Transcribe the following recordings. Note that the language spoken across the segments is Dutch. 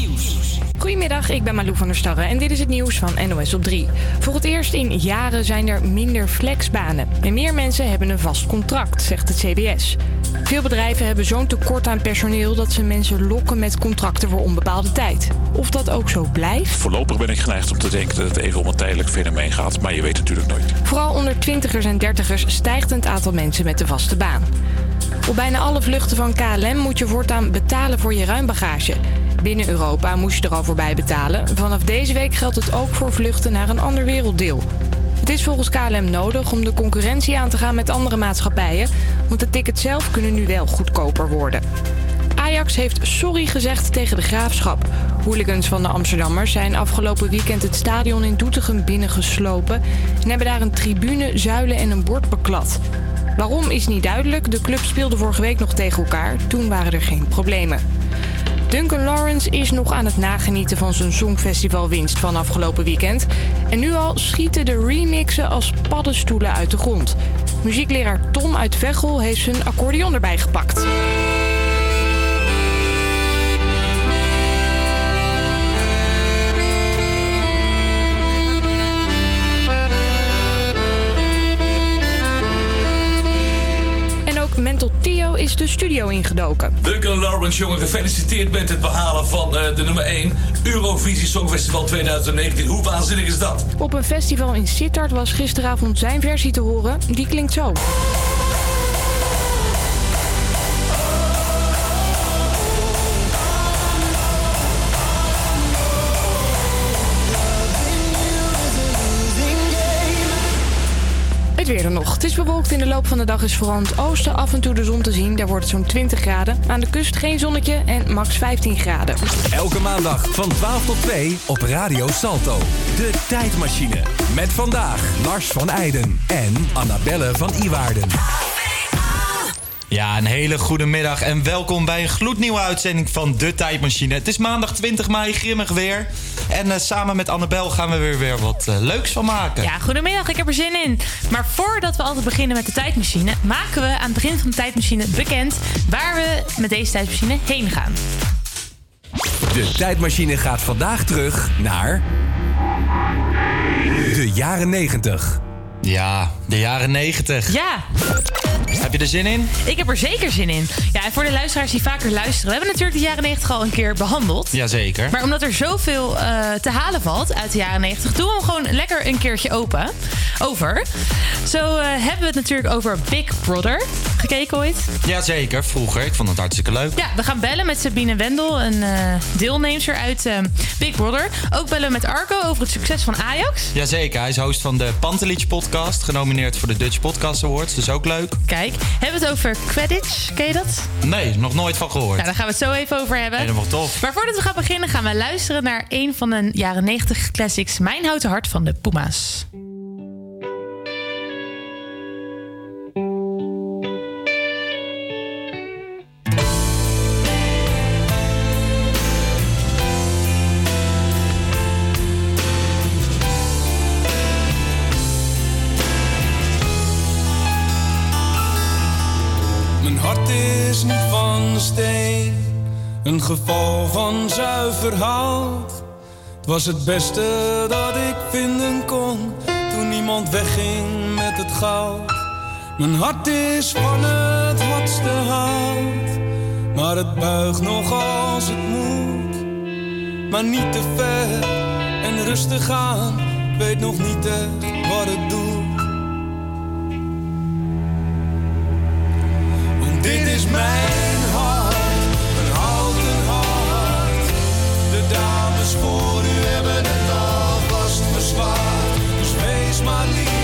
Nieuws. Goedemiddag, ik ben Malou van der Starre en dit is het nieuws van NOS op 3. Voor het eerst in jaren zijn er minder flexbanen. En meer mensen hebben een vast contract, zegt het CBS. Veel bedrijven hebben zo'n tekort aan personeel dat ze mensen lokken met contracten voor onbepaalde tijd. Of dat ook zo blijft? Voorlopig ben ik geneigd om te denken dat het even om een tijdelijk fenomeen gaat, maar je weet natuurlijk nooit. Vooral onder twintigers en dertigers stijgt het aantal mensen met de vaste baan. Op bijna alle vluchten van KLM moet je voortaan betalen voor je ruimbagage. Binnen Europa moest je er al voorbij betalen. Vanaf deze week geldt het ook voor vluchten naar een ander werelddeel. Het is volgens KLM nodig om de concurrentie aan te gaan met andere maatschappijen, want de tickets zelf kunnen nu wel goedkoper worden. Ajax heeft sorry gezegd tegen de graafschap. Hooligans van de Amsterdammers zijn afgelopen weekend het stadion in Doetinchem binnengeslopen en hebben daar een tribune, zuilen en een bord beklad. Waarom is niet duidelijk. De club speelde vorige week nog tegen elkaar. Toen waren er geen problemen. Duncan Lawrence is nog aan het nagenieten van zijn Songfestivalwinst van afgelopen weekend. En nu al schieten de remixen als paddenstoelen uit de grond. Muziekleraar Tom uit Veghel heeft zijn accordeon erbij gepakt. Is de studio ingedoken. Duncan Lawrence, jongen, gefeliciteerd met het behalen van eh, de nummer 1 Eurovisie Songfestival 2019. Hoe waanzinnig is dat? Op een festival in Sittard was gisteravond zijn versie te horen. Die klinkt zo. Nog. Het is bewolkt in de loop van de dag is vooral in het oosten af en toe de zon te zien. Daar wordt het zo'n 20 graden. Aan de kust geen zonnetje en max 15 graden. Elke maandag van 12 tot 2 op Radio Salto. De tijdmachine. Met vandaag Lars van Eijden en Annabelle van Iwaarden. Ja, een hele goede middag en welkom bij een gloednieuwe uitzending van De Tijdmachine. Het is maandag 20 mei, grimmig weer. En eh, samen met Annabel gaan we weer, weer wat eh, leuks van maken. Ja, goedemiddag, ik heb er zin in. Maar voordat we altijd beginnen met de tijdmachine, maken we aan het begin van de tijdmachine bekend waar we met deze tijdmachine heen gaan. De tijdmachine gaat vandaag terug naar... De jaren 90. Ja, de jaren 90. Ja, Heb je er zin in? ik heb er zeker zin in. Ja, en voor de luisteraars die vaker luisteren, we hebben natuurlijk de jaren 90 al een keer behandeld. Jazeker. Maar omdat er zoveel eh, te halen valt uit de jaren 90, doen we hem gewoon lekker een keertje open. Over. Zo eh, hebben we het natuurlijk over Big Brother. Gekeken ooit? Jazeker, vroeger. Ik vond het hartstikke leuk. Ja, we gaan bellen met Sabine Wendel, een eh deelnemster uit Big Brother. Ook bellen we met Arco over het succes van Ajax. Jazeker, hij is host van de Pantelich podcast. Genomineerd voor de Dutch Podcast Awards, dus ook leuk. Kijk, hebben we het over Quidditch? Ken je dat? Nee, nog nooit van gehoord. Nou, daar gaan we het zo even over hebben. Helemaal tof. Maar voordat we gaan beginnen, gaan we luisteren naar een van de jaren 90 classics, Mijn Houten Hart van de Puma's. Mijn hart is niet van steen, een geval van zuiver hout. Het was het beste dat ik vinden kon, toen niemand wegging met het goud. Mijn hart is van het hardste hout, maar het buigt nog als het moet. Maar niet te ver en rustig aan, ik weet nog niet echt wat het dit is mijn hart, een houten hart. De dames voor u hebben het alvast verzwaard. Dus wees maar lief,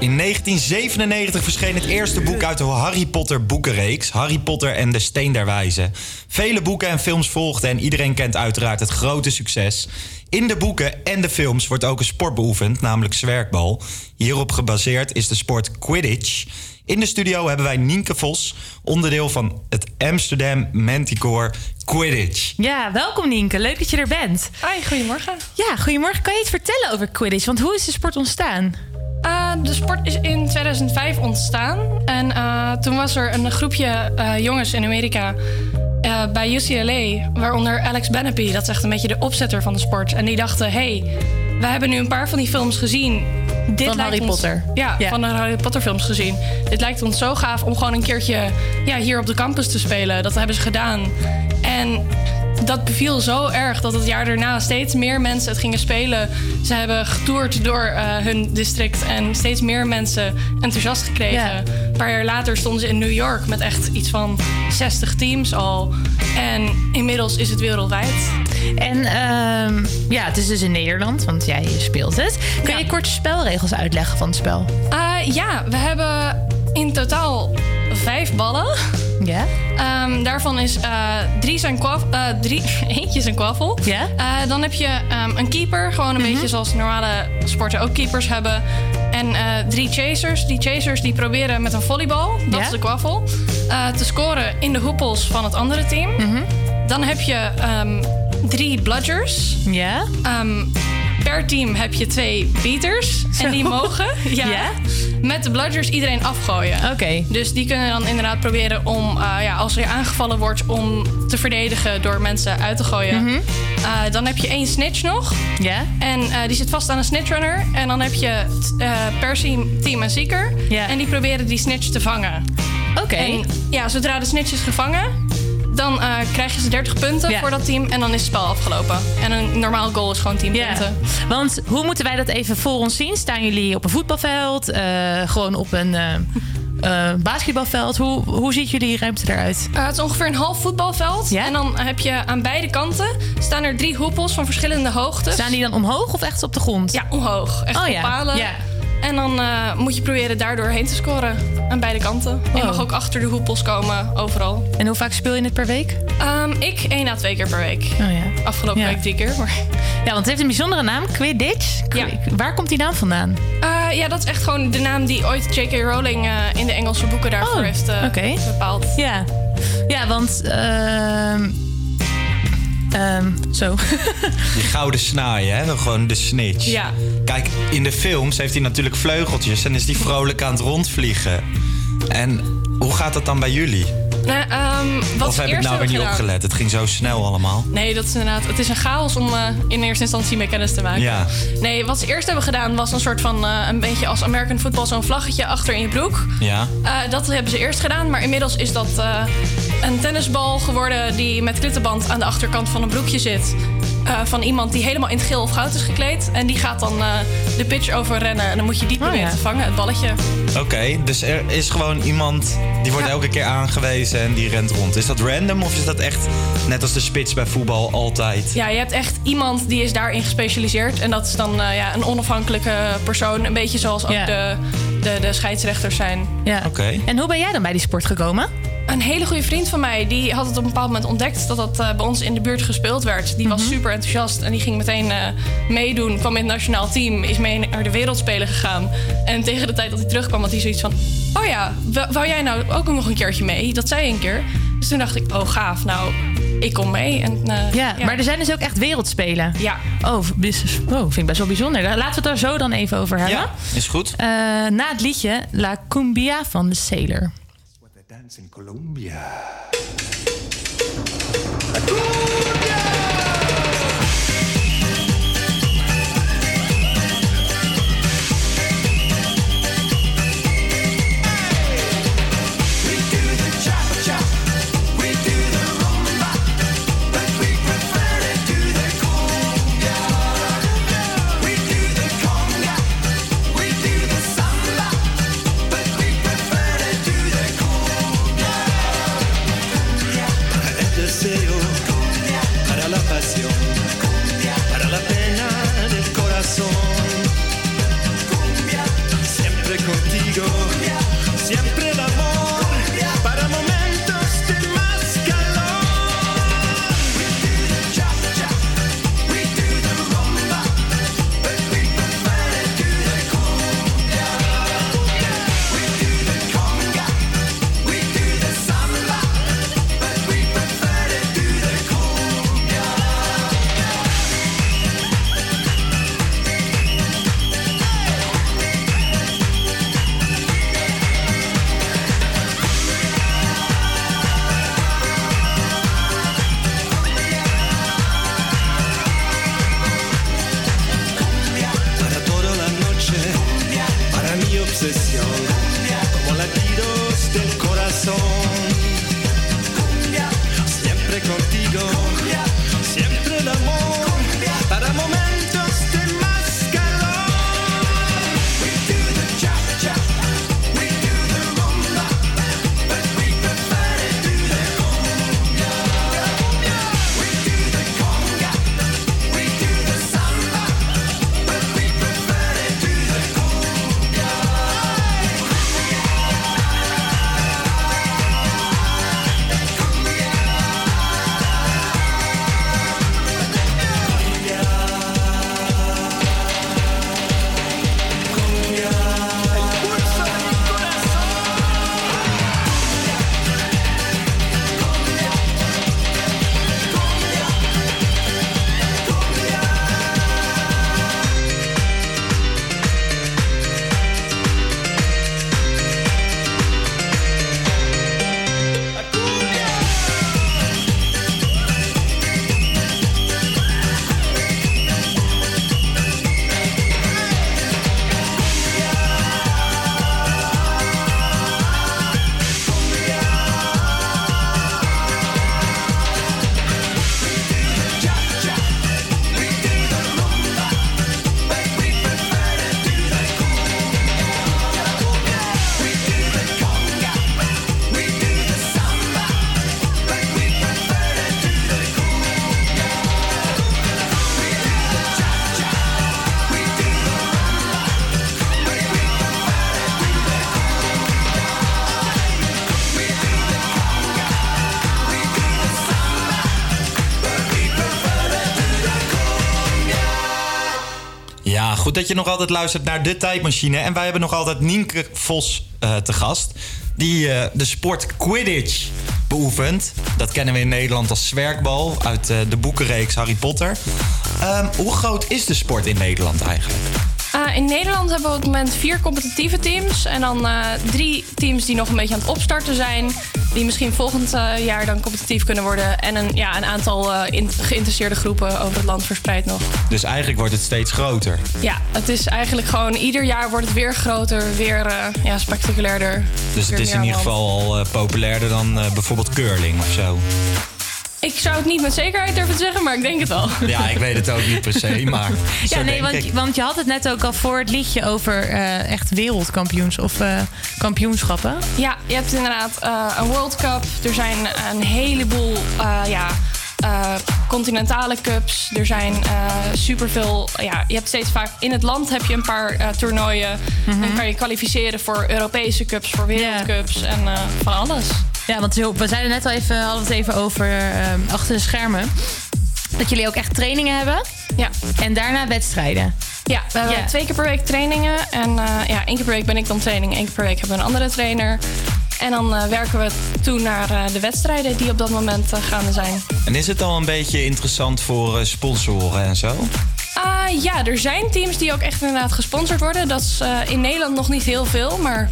in 1997 verscheen het eerste boek uit de Harry Potter boekenreeks. Harry Potter en de Steen der Wijzen. Vele boeken en films volgden en iedereen kent uiteraard het grote succes. In de boeken en de films wordt ook een sport beoefend, namelijk zwerkbal. Hierop gebaseerd is de sport Quidditch. In de studio hebben wij Nienke Vos, onderdeel van het Amsterdam Manticore Quidditch. Ja, welkom Nienke. Leuk dat je er bent. Hoi, goedemorgen. Ja, goedemorgen. Kan je iets vertellen over Quidditch? Want hoe is de sport ontstaan? Uh, de sport is in 2005 ontstaan. En uh, toen was er een groepje uh, jongens in Amerika bij UCLA, waaronder Alex Benapi. Dat is echt een beetje de opzetter van de sport. En die dachten: hey, we hebben nu een paar van die films gezien. Dit van lijkt Harry ons, Potter. Ja, Ja. van de Harry Potter films gezien. Dit lijkt ons zo gaaf om gewoon een keertje ja, hier op de campus te spelen. Dat hebben ze gedaan. En dat beviel zo erg dat het jaar daarna steeds meer mensen het gingen spelen. Ze hebben getoerd door eh, hun district en steeds meer mensen enthousiast gekregen. Ja. Een paar jaar later stonden ze in New York met echt iets van 60 teams al. En inmiddels is het wereldwijd. En ehm, ja, het is dus in Nederland, want jij speelt het. Kun Ja. je kort de spelregels uitleggen van het spel? Eh, ja, we hebben in totaal vijf ballen. Ja? Ehm, daarvan is eh, drie zijn kwaf, eh, drie, eentje een kwaffel. Ja? Eh, dan heb je ehm, een keeper, gewoon een beetje zoals normale sporten ook keepers hebben. En drie chasers. Die chasers die proberen met een volleybal, dat is de kwaffel, te scoren in de hoepels van het andere team. Dan heb je ehm, drie bludgers. Ja? Per team heb je twee beaters. En die mogen ja, Ja? met de bludgers iedereen afgooien. Oké. Dus die kunnen dan inderdaad proberen om, eh, ja, als er aangevallen wordt, om te verdedigen door mensen uit te gooien. Eh, dan heb je één snitch nog. Ja? En eh, die zit vast aan een snitchrunner. En dan heb je per team, een seeker. Ja. En die proberen die snitch te vangen. Oké. En ja, zodra de snitch is gevangen, dan eh, krijgen ze 30 punten Ja. voor dat team. En dan is het spel afgelopen. En een normaal goal is gewoon 10 Ja, punten. want hoe moeten wij dat even voor ons zien? Staan jullie op een voetbalveld? eh, gewoon op een eh, basketbalveld? Hoe, hoe ziet jullie ruimte eruit? Het is ongeveer een half voetbalveld. Ja? En dan heb je aan beide kanten staan er drie hoepels van verschillende hoogtes. Staan die dan omhoog of echt op de grond? Ja, omhoog. Echt Oh op ja, palen. ja. En dan eh, moet je proberen daardoor heen te scoren. Aan beide kanten. Je Wow. mag ook achter de hoepels komen, overal. En hoe vaak speel je het per week? Ehm, ik één à twee keer per week. Oh ja. Afgelopen Ja. week drie keer. Maar... Ja, want het heeft een bijzondere naam, Quidditch. Qui- Waar komt die naam vandaan? Eh, ja, dat is echt gewoon de naam die ooit J.K. Rowling eh, in de Engelse boeken daarvoor Oh, heeft oké. bepaald. Ja, ja want... ehm zo. Die gouden snaaien, hè? Gewoon de snitch. Ja. Kijk, in de films heeft hij natuurlijk vleugeltjes en is die vrolijk aan het rondvliegen. En hoe gaat dat dan bij jullie? Nou, ehm, wat of heb ik nou weer niet gedaan- opgelet? Het ging zo snel allemaal. Nee, dat is inderdaad. Het is een chaos om eh, in eerste instantie mee kennis te maken. Ja. Nee, wat ze eerst hebben gedaan was een soort van. eh, een beetje als American football, zo'n vlaggetje achter in je broek. Ja. Eh, dat hebben ze eerst gedaan, maar inmiddels is dat een tennisbal geworden die met klittenband aan de achterkant van een broekje zit. Eh, van iemand die helemaal in het geel of goud is gekleed. En die gaat dan eh, de pitch overrennen. En dan moet je die proberen ja. te vangen, het balletje. Oké, dus er is gewoon iemand die wordt Ja. elke keer aangewezen en die rent rond. Is dat random of is dat echt net als de spits bij voetbal altijd? Ja, je hebt echt iemand die is daarin gespecialiseerd. En dat is dan eh, ja, een onafhankelijke persoon. Een beetje zoals ook de, de, de scheidsrechters zijn. Ja. Oké. En hoe ben jij dan bij die sport gekomen? Een hele goede vriend van mij, die had het op een bepaald moment ontdekt dat dat eh, bij ons in de buurt gespeeld werd. Die was super enthousiast en die ging meteen eh, meedoen. Kwam in het nationaal team, is mee naar de wereldspelen gegaan. En tegen de tijd dat hij terugkwam, had hij zoiets van: Oh ja, wou jij nou ook nog een keertje mee? Dat zei je een keer. Dus toen dacht ik: Oh gaaf, nou, ik kom mee. En, eh, Ja, maar er zijn dus ook echt wereldspelen. Ja. Oh, bis- oh, vind ik best wel bijzonder. Laten we het daar zo dan even over hebben. Ja, is goed. Eh, na het liedje La Cumbia van de Sailor. en Colombia. Dat je nog altijd luistert naar De Tijdmachine. En wij hebben nog altijd Nienke Vos eh, te gast. Die eh, de sport Quidditch beoefent. Dat kennen we in Nederland als zwerkbal uit eh, de boekenreeks Harry Potter. Ehm, hoe groot is de sport in Nederland eigenlijk? In Nederland hebben we op het moment vier competitieve teams. En dan drie teams die nog een beetje aan het opstarten zijn. Die misschien volgend eh, jaar dan competitief kunnen worden. En een, ja, een aantal eh, in- geïnteresseerde groepen over het land verspreid nog. Dus eigenlijk wordt het steeds groter. Ja, het is eigenlijk gewoon ieder jaar wordt het weer groter, weer eh, ja, spectaculairder. Dus het is in ieder geval al populairder dan bijvoorbeeld curling of zo. Ik zou het niet met zekerheid durven te zeggen, maar ik denk het wel. Ja, ik weet het ook niet per se, maar Ja, nee, want, ik. want je had het net ook al voor het liedje over eh, echt wereldkampioens of eh, kampioenschappen. Ja, je hebt inderdaad eh, een World Cup. Er zijn een heleboel eh, ja, eh, continentale cups. Er zijn eh, superveel. Ja, je hebt steeds vaak in het land heb je een paar eh, toernooien. Dan kan je kwalificeren voor Europese cups, voor wereldcups en van alles. Ja, want we zeiden net al even, hadden het even over eh, achter de schermen. Dat jullie ook echt trainingen hebben. Ja. En daarna wedstrijden. Ja, we hebben Ja. twee keer per week trainingen. En ja, één keer per week ben ik dan training. één keer per week hebben we een andere trainer. En dan eh, werken we toe naar eh, de wedstrijden die op dat moment eh, gaande zijn. En is het al een beetje interessant voor sponsoren en zo? Ah, ja, er zijn teams die ook echt inderdaad gesponsord worden. Dat is in Nederland nog niet heel veel, maar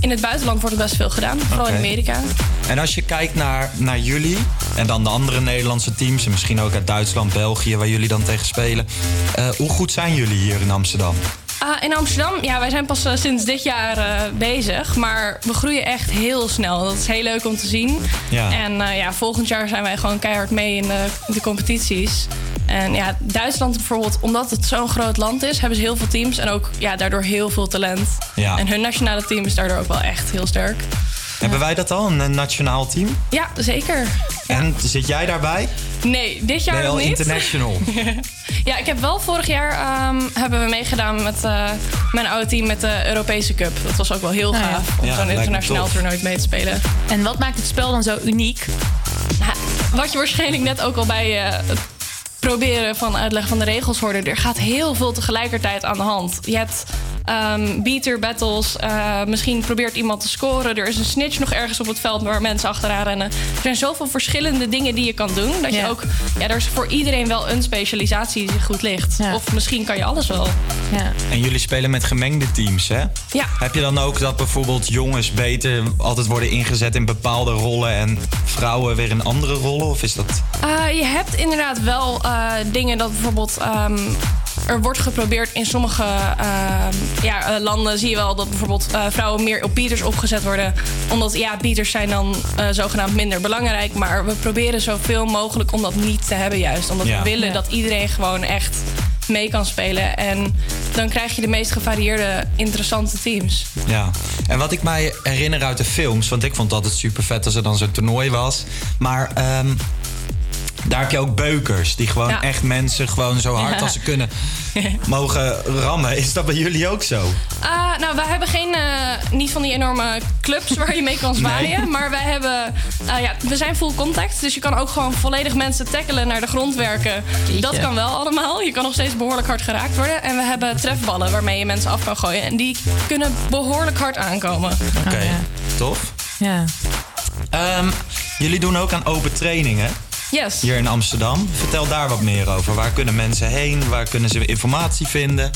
in het buitenland wordt er best veel gedaan. Vooral in. Amerika. En als je kijkt naar, naar jullie en dan de andere Nederlandse teams... en misschien ook uit Duitsland, België, waar jullie dan tegen spelen... hoe goed zijn jullie hier in Amsterdam? Ah, in Amsterdam, ja, wij zijn pas eh, sinds dit jaar eh, bezig. Maar we groeien echt heel snel. Dat is heel leuk om te zien. Ja. En eh, ja, volgend jaar zijn wij gewoon keihard mee in de, de competities. En ja, Duitsland bijvoorbeeld, omdat het zo'n groot land is, hebben ze heel veel teams. En ook ja, daardoor heel veel talent. Ja. En hun nationale team is daardoor ook wel echt heel sterk. Hebben wij dat al, een nationaal team? Ja, zeker. En zit jij daarbij? Nee, dit jaar Ben je nog al niet. international? Ja, ik heb wel vorig jaar ehm, hebben we meegedaan met eh, mijn oude team met de Europese Cup. Dat was ook wel heel Ah, ja. gaaf om Ja, zo'n internationaal toernooi mee te spelen. En wat maakt het spel dan zo uniek? Nou, wat je waarschijnlijk net ook al bij eh, het proberen van uitleggen van de regels hoorde. Er gaat heel veel tegelijkertijd aan de hand. Je hebt ehm, beater battles. eh, misschien probeert iemand te scoren. Er is een snitch nog ergens op het veld waar mensen achteraan rennen. Er zijn zoveel verschillende dingen die je kan doen. Dat Ja. je ook, ja, er is voor iedereen wel een specialisatie die goed ligt. Ja. Of misschien kan je alles wel. Ja. En jullie spelen met gemengde teams, hè? Ja. Heb je dan ook dat bijvoorbeeld jongens beter altijd worden ingezet in bepaalde rollen... en vrouwen weer in andere rollen? Of is dat... Uh, je hebt inderdaad wel uh, dingen dat bijvoorbeeld. ehm, er wordt geprobeerd in sommige ehm, ja, eh, landen zie je wel dat bijvoorbeeld eh, vrouwen meer op beaters opgezet worden. Omdat ja, beaters zijn dan eh, zogenaamd minder belangrijk. Maar we proberen zoveel mogelijk om dat niet te hebben juist. Omdat Ja. we willen Ja. dat iedereen gewoon echt mee kan spelen. En dan krijg je de meest gevarieerde, interessante teams. Ja, en wat ik mij herinner uit de films, want ik vond het altijd super vet als er dan zo'n toernooi was. Maar ehm, daar heb je ook beukers, die gewoon Ja. echt mensen gewoon zo hard Ja. als ze kunnen mogen rammen. Is dat bij jullie ook zo? Ah, nou, wij hebben geen, eh, niet van die enorme clubs waar je mee kan zwaaien. Nee. Maar wij hebben, ah ja, we zijn full contact. Dus je kan ook gewoon volledig mensen tackelen naar de grond werken. Dat kan wel allemaal. Je kan nog steeds behoorlijk hard geraakt worden. En we hebben trefballen waarmee je mensen af kan gooien. En die kunnen behoorlijk hard aankomen. Oké, Oh, ja. tof. Ja. Ehm, jullie doen ook aan open trainingen Yes. hier in Amsterdam. Vertel daar wat meer over. Waar kunnen mensen heen? Waar kunnen ze informatie vinden?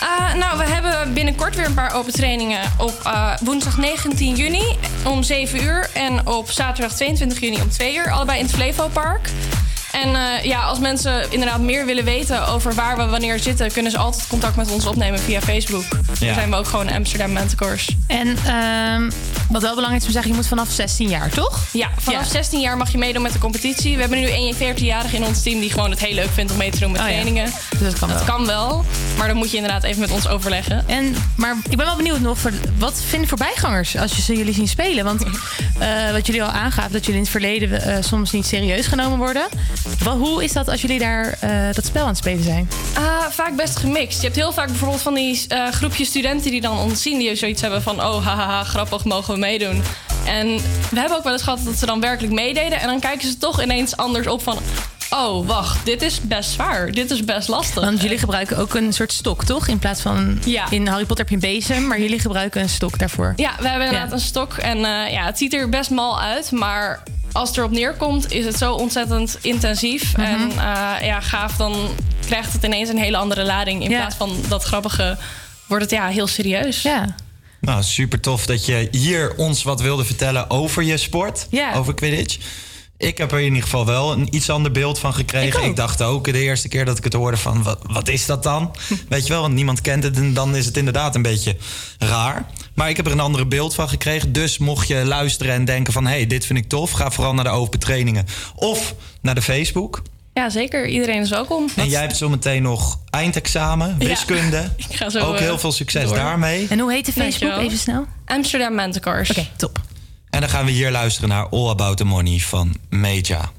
Ah, nou, we hebben binnenkort weer een paar open trainingen. Op eh, woensdag 19 juni om 7 uur. En op zaterdag 22 juni om 2 uur. Allebei in het Flevo Park. En eh, ja, als mensen inderdaad meer willen weten over waar we wanneer zitten... kunnen ze altijd contact met ons opnemen via Facebook. Ja. Daar zijn we ook gewoon Amsterdam Mentors. En ehm, wat wel belangrijk is om te zeggen, je moet vanaf 16 jaar, toch? Ja, vanaf Ja. 16 jaar mag je meedoen met de competitie. We hebben nu een 14-jarige in ons team die gewoon het heel leuk vindt om mee te doen met Oh ja. trainingen. Dus dat kan Dat wel. kan wel, maar dan moet je inderdaad even met ons overleggen. En, maar ik ben wel benieuwd nog, voor, wat vinden voorbijgangers als je ze jullie zien spelen? Want eh, wat jullie al aangaven, dat jullie in het verleden eh, soms niet serieus genomen worden. Wel, hoe is dat als jullie daar eh, dat spel aan het spelen zijn? Ah, vaak best gemixt. Je hebt heel vaak bijvoorbeeld van die eh, groepjes studenten die dan ons zien... die zoiets hebben van, oh, hahaha, grappig, mogen we meedoen. En we hebben ook wel eens gehad dat ze dan werkelijk meededen... en dan kijken ze toch ineens anders op van... Oh, wacht. Dit is best zwaar. Dit is best lastig. Want jullie gebruiken ook een soort stok, toch? In plaats van Ja. in Harry Potter heb je een bezem, maar jullie gebruiken een stok daarvoor. Ja, we hebben inderdaad Ja. een stok. En eh, ja, het ziet er best mal uit. Maar als het erop neerkomt, is het zo ontzettend intensief. Mhm. En eh, ja, gaaf, dan krijgt het ineens een hele andere lading. In Ja. plaats van dat grappige, wordt het ja, heel serieus. Ja. Nou, super tof dat je hier ons wat wilde vertellen over je sport. Ja. Over Quidditch. Ik heb er in ieder geval wel een iets ander beeld van gekregen. Ik, dacht ook de eerste keer dat ik het hoorde van... wat, wat is dat dan? Weet je wel, want niemand kent het en dan is het inderdaad een beetje raar. Maar ik heb er een andere beeld van gekregen. Dus mocht je luisteren en denken van... hé, hey, dit vind ik tof, ga vooral naar de open trainingen. Of naar de Facebook. Ja, zeker. Iedereen is welkom. En jij hebt zometeen nog eindexamen, Ja. wiskunde. Ik ga zo, ook eh, heel veel succes door. daarmee. En hoe heet de Facebook? Even snel. Amsterdam Manticores. Oké, top. En dan gaan we hier luisteren naar All About the Money van Meja.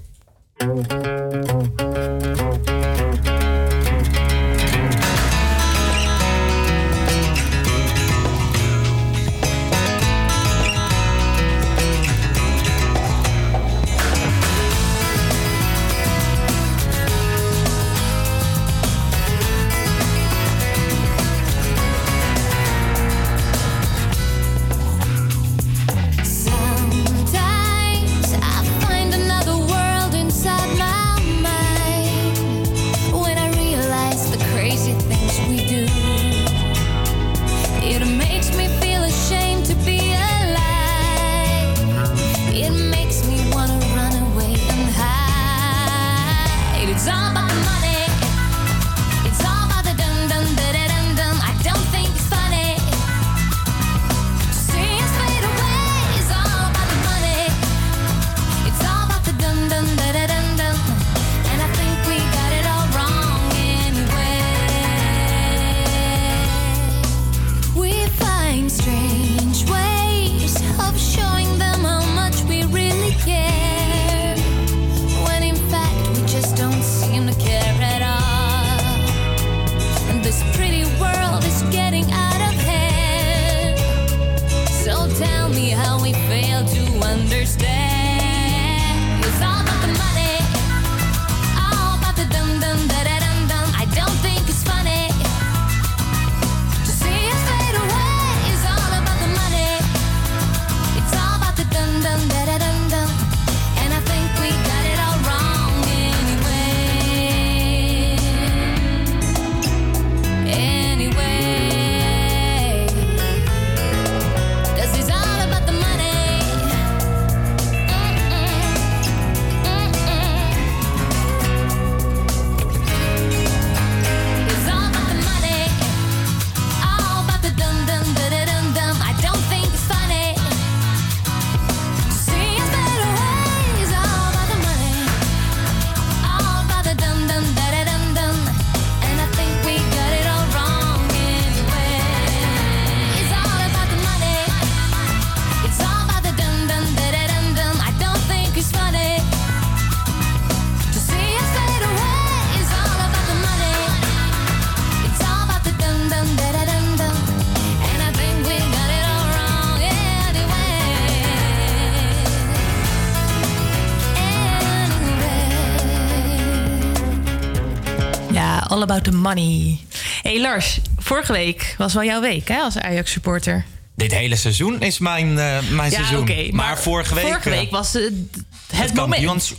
Vorige week was wel jouw week hè, als Ajax-supporter. Dit hele seizoen is mijn, eh, mijn Ja, seizoen. maar, maar vorige week... Vorige eh, week was het, het, het, moment. kampioens,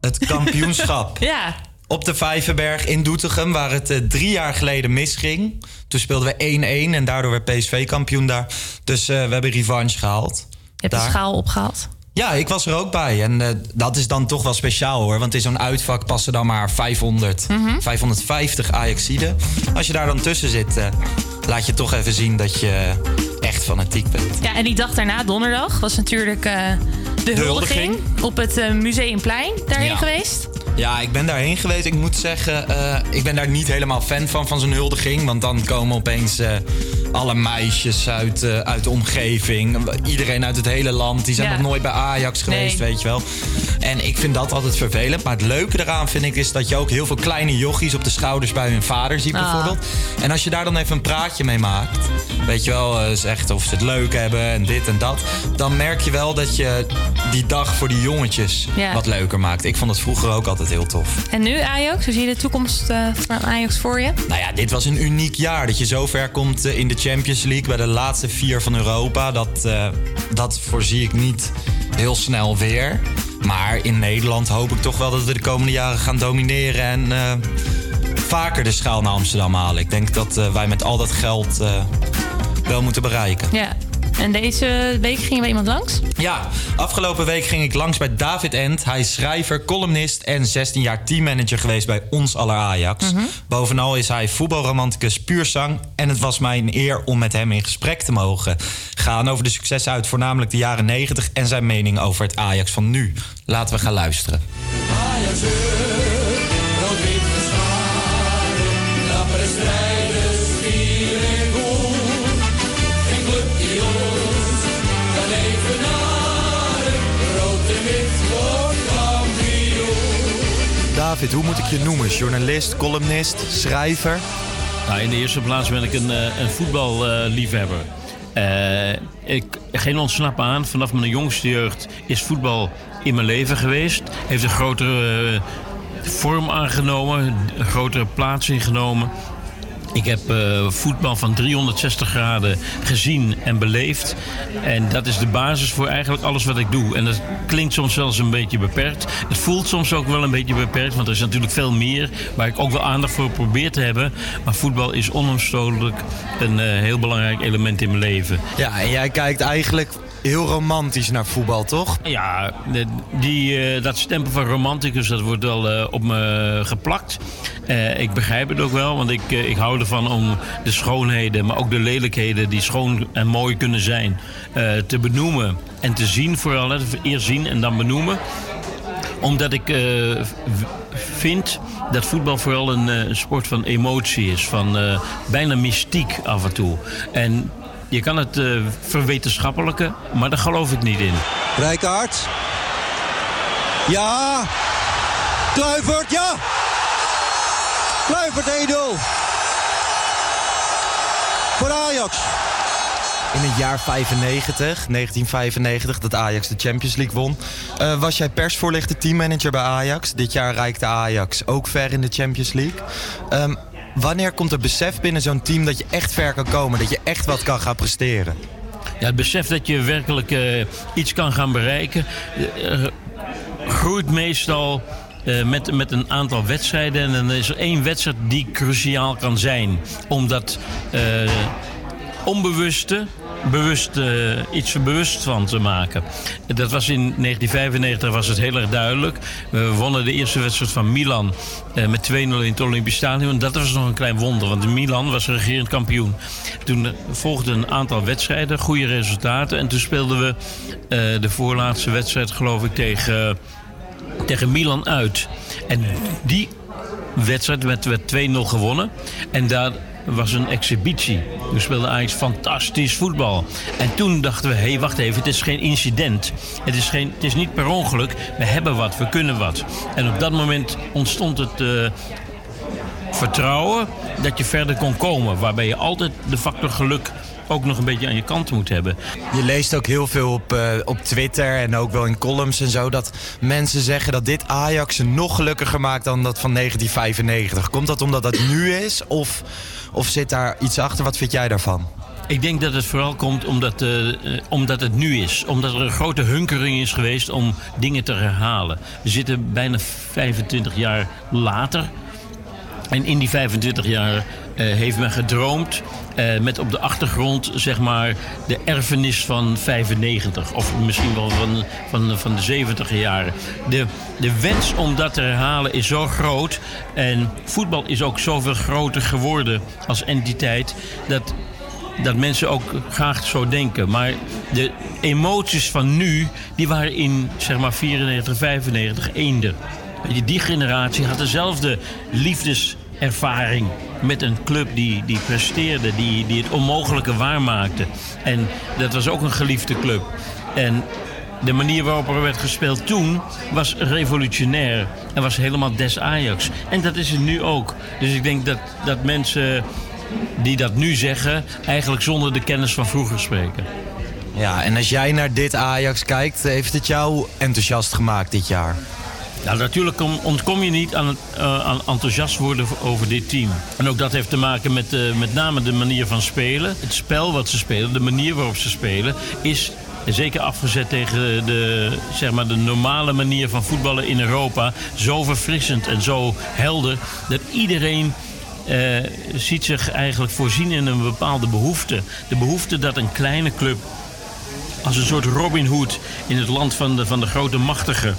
het kampioenschap. Ja, Op de Vijverberg in Doetinchem, waar het eh, drie jaar geleden misging. Toen speelden we 1-1 en daardoor werd PSV kampioen daar. Dus eh, we hebben revanche gehaald. je hebt de schaal opgehaald. Ja, ik was er ook bij. En eh, dat is dan toch wel speciaal hoor. Want in zo'n uitvak passen dan maar 500, Mhm. 550 Ajaxiden. Als je daar dan tussen zit, eh, laat je toch even zien dat je echt fanatiek bent. Ja, en die dag daarna, donderdag, was natuurlijk eh, de, huldiging, huldiging. op het Museumplein daarheen Ja. geweest. Ja, ik ben daarheen geweest. Ik moet zeggen, ik ben daar niet helemaal fan van, van zo'n huldiging. Want dan komen opeens alle meisjes uit, eh, uit de omgeving. Iedereen uit het hele land. Die zijn Ja. nog nooit bij Ajax geweest, Nee. weet je wel. En ik vind dat altijd vervelend. Maar het leuke eraan vind ik is dat je ook heel veel kleine jochies op de schouders bij hun vader ziet Ah. bijvoorbeeld. En als je daar dan even een praatje mee maakt. Weet je wel, eh, zegt of ze het leuk hebben en dit en dat. Dan merk je wel dat je die dag voor die jongetjes Ja. wat leuker maakt. Ik vond het vroeger ook altijd heel tof. En nu Ajax? Hoe zie je de toekomst eh, van Ajax voor je? Nou ja, dit was een uniek jaar. Dat je zo ver komt eh, in de Champions League bij de laatste vier van Europa. Dat, eh, dat voorzie ik niet heel snel weer. Maar in Nederland hoop ik toch wel dat we de komende jaren gaan domineren. En eh, vaker de schaal naar Amsterdam halen. Ik denk dat eh, wij met al dat geld wel moeten bereiken. Ja. En deze week ging je bij iemand langs? Ja, afgelopen week ging ik langs bij David End. Hij is schrijver, columnist en 16 jaar teammanager geweest bij ons aller Ajax. Bovenal is hij voetbalromanticus puur zang. En het was mij een eer om met hem in gesprek te mogen gaan over de successen uit voornamelijk de jaren 90 en zijn mening over het Ajax van nu. Laten we gaan luisteren. David, hoe moet ik je noemen? Journalist, columnist, schrijver? Nou, in de eerste plaats ben ik een, eh, een voetballiefhebber. Eh, ik, geen ontsnappen aan. Vanaf mijn jongste jeugd is voetbal in mijn leven geweest. Heeft een grotere eh, vorm aangenomen, een grotere plaats ingenomen. Ik heb eh, voetbal van 360 graden gezien en beleefd. En dat is de basis voor eigenlijk alles wat ik doe. En dat klinkt soms zelfs een beetje beperkt. Het voelt soms ook wel een beetje beperkt, want er is natuurlijk veel meer waar ik ook wel aandacht voor probeer te hebben. Maar voetbal is onomstotelijk een eh, heel belangrijk element in mijn leven. Ja, en jij kijkt eigenlijk heel romantisch naar voetbal, toch? Ja, die, eh, dat stempel van romanticus, dat wordt wel eh, op me geplakt. Eh, ik begrijp het ook wel, want ik, ik hou ervan om de schoonheden, maar ook de lelijkheden die schoon en mooi kunnen zijn, te benoemen en te zien vooral. Hè. Eerst zien en dan benoemen omdat ik vind dat voetbal vooral een sport van emotie is. Van bijna mystiek af en toe. En je kan het eh verwetenschappelijke, maar daar geloof ik niet in. Rijkaard. Ja. Kluivert, ja. Kluivert 1-0. Voor Ajax. In het jaar 95, 1995, dat Ajax de Champions League won, eh, was jij persvoorlichter teammanager bij Ajax. Dit jaar reikte Ajax ook ver in de Champions League. Ehm, wanneer komt er besef binnen zo'n team dat je echt ver kan komen, dat je echt wat kan gaan presteren? Ja, het besef dat je werkelijk eh, iets kan gaan bereiken, eh, eh, groeit meestal met, met een aantal wedstrijden. En dan is er één wedstrijd die cruciaal kan zijn. Omdat onbewuste bewust, eh, iets bewust van te maken. Dat was in 1995 was het heel erg duidelijk. We wonnen de eerste wedstrijd van Milan eh, met 2-0 in het Olympisch Stadion. Dat was nog een klein wonder, want Milan was regerend kampioen. Toen eh, volgden een aantal wedstrijden, goede resultaten. En toen speelden we de voorlaatste wedstrijd, geloof ik, tegen, tegen Milan uit. En die wedstrijd werd, werd 2-0 gewonnen. En daar was een exhibitie. We speelden eigenlijk fantastisch voetbal. En toen dachten we, hé, hey, wacht even, het is geen incident. Het is, geen, het is niet per ongeluk. We hebben wat, we kunnen wat. En op dat moment ontstond het eh, vertrouwen dat je verder kon komen. Waarbij je altijd de factor geluk ook nog een beetje aan je kant moet hebben. Je leest ook heel veel op, eh, op Twitter en ook wel in columns en zo... dat mensen zeggen dat dit Ajax nog gelukkiger maakt dan dat van 1995. Komt dat omdat dat nu is of, of zit daar iets achter? Wat vind jij daarvan? Ik denk dat het vooral komt omdat, eh, omdat het nu is. Omdat er een grote hunkering is geweest om dingen te herhalen. We zitten bijna 25 jaar later. En in die 25 jaar eh, heeft men gedroomd eh, met op de achtergrond zeg maar de erfenis van 95 of misschien wel van, van, van de 70 jaren. De, de wens om dat te herhalen is zo groot en voetbal is ook zoveel groter geworden als entiteit dat dat mensen ook graag zo denken. Maar de emoties van nu, die waren in zeg maar 94, 95 eender. Weet je, die generatie had dezelfde liefdes ervaring met een club die, die presteerde, die, die het onmogelijke waarmaakte. En dat was ook een geliefde club. En de manier waarop er werd gespeeld toen was revolutionair. En was helemaal des Ajax. En dat is het nu ook. Dus ik denk dat, dat mensen die dat nu zeggen... eigenlijk zonder de kennis van vroeger spreken. Ja, en als jij naar dit Ajax kijkt, heeft het jou enthousiast gemaakt dit jaar? Natuurlijk kom- ontkom je niet aan, eh, aan enthousiast worden over dit team. En ook dat heeft te maken met eh, met name de manier van spelen. Het spel wat ze spelen, de manier waarop ze spelen... is zeker afgezet tegen de, zeg maar, de normale manier van voetballen in Europa... zo verfrissend en zo helder dat iedereen... eh, ziet zich eigenlijk voorzien in een bepaalde behoefte. De behoefte dat een kleine club als een soort Robin Hood in het land van de, van de grote machtigen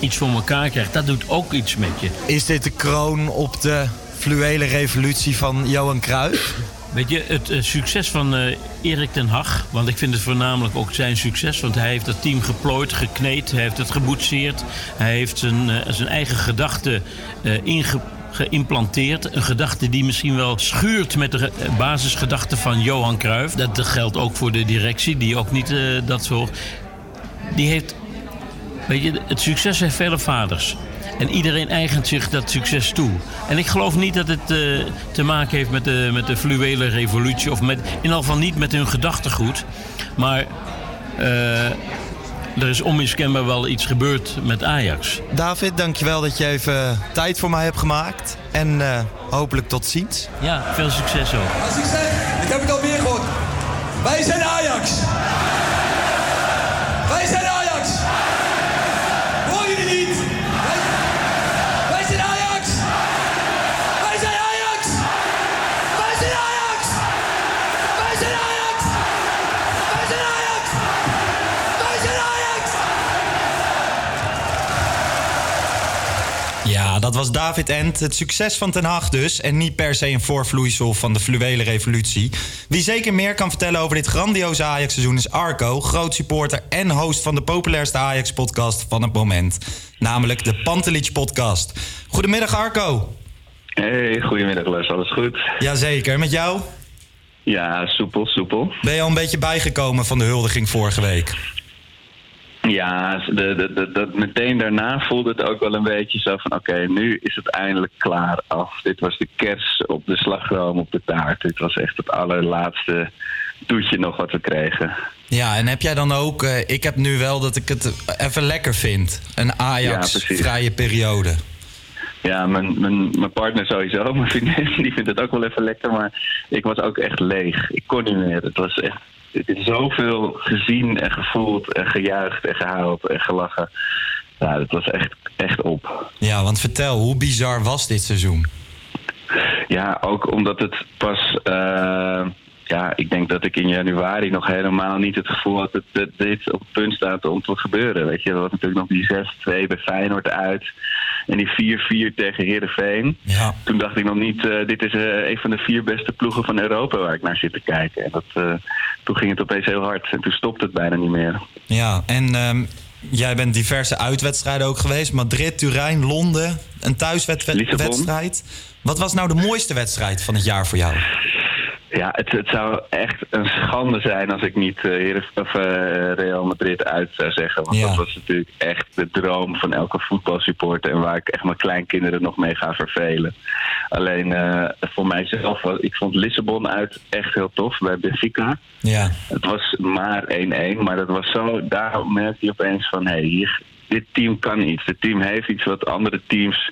iets voor elkaar krijgt, dat doet ook iets met je. Is dit de kroon op de fluwele revolutie van Johan Cruijff? Weet je, het eh, succes van eh, Erik ten Hag, want ik vind het voornamelijk ook zijn succes, want hij heeft het team geplooid, gekneed, hij heeft het geboetseerd, hij heeft zijn, eh, zijn eigen gedachten eh, inge geïmplanteerd. Een gedachte die misschien wel schuurt met de basisgedachte van Johan Cruijff. Dat, dat geldt ook voor de directie, die ook niet dat zo... Die heeft Weet je, het succes heeft vele vaders. En iedereen eigent zich dat succes toe. En ik geloof niet dat het eh, te maken heeft met de, met de fluwele revolutie. Of met, in ieder geval niet met hun gedachtegoed. Maar eh, er is onmiskenbaar wel iets gebeurd met Ajax. David, dankjewel dat je even tijd voor mij hebt gemaakt. En eh, hopelijk tot ziens. Ja, veel succes ook. Als ik zeg, ik heb het al meer gehoord. Wij zijn Ajax. Was David Ent. Het succes van Ten Hag dus. En niet per se een voorvloeisel van de fluwele revolutie. Wie zeker meer kan vertellen over dit grandioze Ajax-seizoen is Arco. Groot supporter en host van de populairste Ajax-podcast van het moment. Namelijk de Pantelich podcast. Goedemiddag Arco. Hey, goedemiddag Les, alles goed? Jazeker, met jou? Ja, soepel, soepel. Ben je al een beetje bijgekomen van de huldiging vorige week? Ja, de, de, de, dat meteen daarna voelde het ook wel een beetje zo van... oké, nu is het eindelijk klaar af. Dit was de kers op de slagroom op de taart. Dit was echt het allerlaatste toetje nog wat we kregen. Ja, en heb jij dan ook... eh, ik heb nu wel dat ik het even lekker vind. Een Ja, Ajax-vrije periode. Ja, mijn, mijn, mijn partner sowieso, mijn vriendin, die vindt het ook wel even lekker. Maar ik was ook echt leeg. Ik kon niet meer. Het was echt is zoveel gezien en gevoeld en gejuicht en gehuild en gelachen. Ja, het was echt, echt op. Ja, want vertel, hoe bizar was dit seizoen? Ja, ook omdat het pas. eh, ja, ik denk dat ik in januari nog helemaal niet het gevoel had dat, dat dit op het punt staat om te gebeuren. Weet je, er was natuurlijk nog die 6-2 bij Feyenoord uit. En die 4-4 tegen Heerenveen. Ja. Toen dacht ik nog niet, eh, dit is eh, een van de vier beste ploegen van Europa waar ik naar zit te kijken. En dat, eh, toen ging het opeens heel hard en toen stopte het bijna niet meer. Ja, en ehm, jij bent diverse uitwedstrijden ook geweest. Madrid, Turijn, Londen. Een thuiswedstrijd. Wat was nou de mooiste wedstrijd van het jaar voor jou? Ja, het, het zou echt een schande zijn als ik niet eh, of, eh, Real Madrid uit zou zeggen. Want Ja. dat was natuurlijk echt de droom van elke voetbalsupporter. En waar ik echt mijn kleinkinderen nog mee ga vervelen. Alleen eh, voor mijzelf, was- ik vond Lissabon uit echt heel tof bij Benfica. Ja. Het was maar 1-1, maar dat was zo. Daar merkte je opeens van: hé, hey, hier, dit team kan iets. Dit team heeft iets wat andere teams.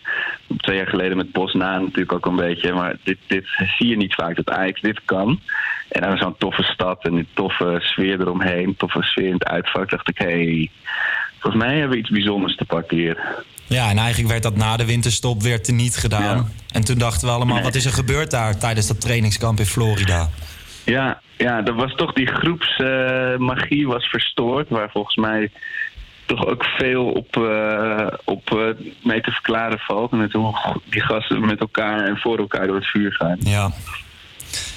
Twee jaar geleden met Bosna natuurlijk ook een beetje. Maar dit, dit zie je niet vaak dat Ajax dit kan. En dan zo'n toffe stad en die toffe sfeer eromheen. Toffe sfeer in het uitvak. Dacht ik: hé, hey, volgens mij hebben we iets bijzonders te pakken hier. Ja, en eigenlijk werd dat na de winterstop weer teniet gedaan. En toen dachten we allemaal, Nee. wat is er gebeurd daar tijdens dat trainingskamp in Florida? Ja, ja, er was toch die groepsmagie was verstoord. Waar volgens mij toch ook veel op, eh, op eh, mee te verklaren valt. Met hoe die gasten met elkaar en voor elkaar door het vuur gaan. Ja.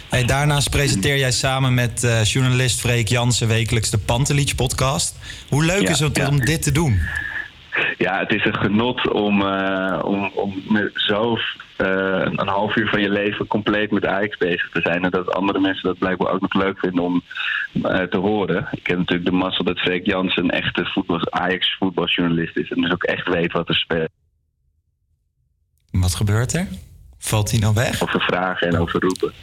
Hey, daarnaast presenteer jij samen met eh, journalist Freek Jansen wekelijks de Pantelich podcast. Hoe leuk Ja, is het ja. om dit te doen? ja, het is een genot om, om, om met zo een half uur van je leven compleet met Ajax bezig te zijn. En dat andere mensen dat blijkbaar ook nog leuk vinden om eh, te horen. Ik heb natuurlijk de mazzel dat Freek Jansen een echte voetbal, Ajax voetbaljournalist is. En dus ook echt weet wat er speelt. Wat gebeurt er? Valt hij nou weg? Over vragen en over roepen.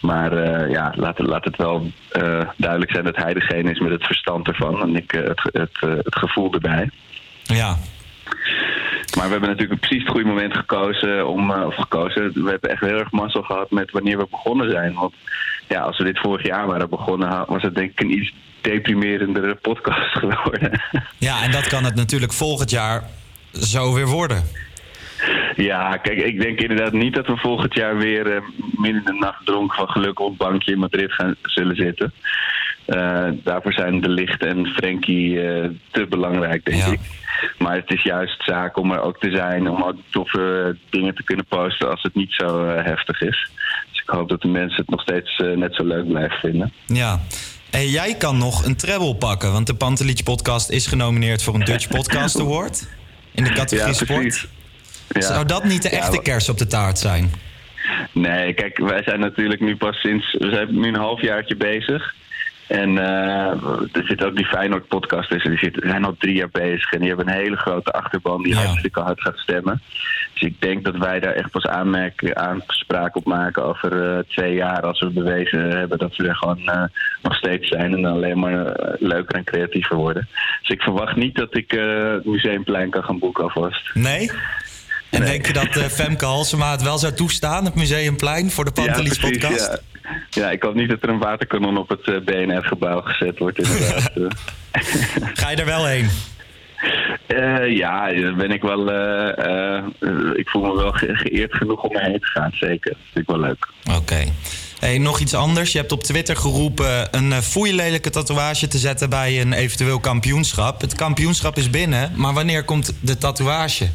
Maar eh, ja, laat, laat het wel eh, duidelijk zijn dat hij degene is met het verstand ervan. En ik eh, het, het, eh, het gevoel erbij. Ja. Maar we hebben natuurlijk precies het goede moment gekozen om, eh, of gekozen. We hebben echt heel erg mazzel gehad met wanneer we begonnen zijn. Want ja, als we dit vorig jaar waren begonnen, was het denk ik een iets deprimerendere podcast geworden. Ja, en dat kan het natuurlijk volgend jaar zo weer worden. Ja, kijk, ik denk inderdaad niet dat we volgend jaar weer eh, midden in de nacht dronken van geluk op bankje in Madrid gaan, zullen zitten. Eh, daarvoor zijn De Licht en Frenkie eh, te belangrijk, denk ik. Maar het is juist zaak om er ook te zijn, om ook toffe dingen te kunnen posten als het niet zo eh, heftig is. Dus ik hoop dat de mensen het nog steeds net zo leuk blijven vinden. Ja. En jij kan nog een treble pakken, want de Pantelich podcast is genomineerd voor een Dutch Podcast Award. In de categorie Ja, sport. Ja. Zou dat niet de echte kers op de taart zijn? Nee, kijk, wij zijn natuurlijk nu pas sinds... We zijn nu een halfjaartje bezig. En eh, er zit ook die Feyenoord-podcast tussen. Die zitten, zijn al drie jaar bezig. En die hebben een hele grote achterban die hartstikke hard gaat stemmen. Dus ik denk dat wij daar echt pas aanmerken, aanspraak op maken over eh, twee jaar. Als we bewezen hebben dat we er gewoon eh, nog steeds zijn. En alleen maar leuker en creatiever worden. Dus ik verwacht niet dat ik het Museumplein kan gaan boeken alvast. Nee? En denk je dat eh, Femke Halsema het wel zou toestaan, het Museumplein, voor de Pantelich precies, podcast? Ja. ja, ik hoop niet dat er een waterkanon op het eh, BNR-gebouw gezet wordt, inderdaad. Eh, Ga je er wel heen? Ja, ben ik wel. ik voel me wel ge- geëerd genoeg om erheen te gaan, zeker. Dat vind ik wel leuk. Oké. Hey, nog iets anders. Je hebt op Twitter geroepen een foeilelijke tatoeage te zetten bij een eventueel kampioenschap. Het kampioenschap is binnen, maar wanneer komt de tatoeage?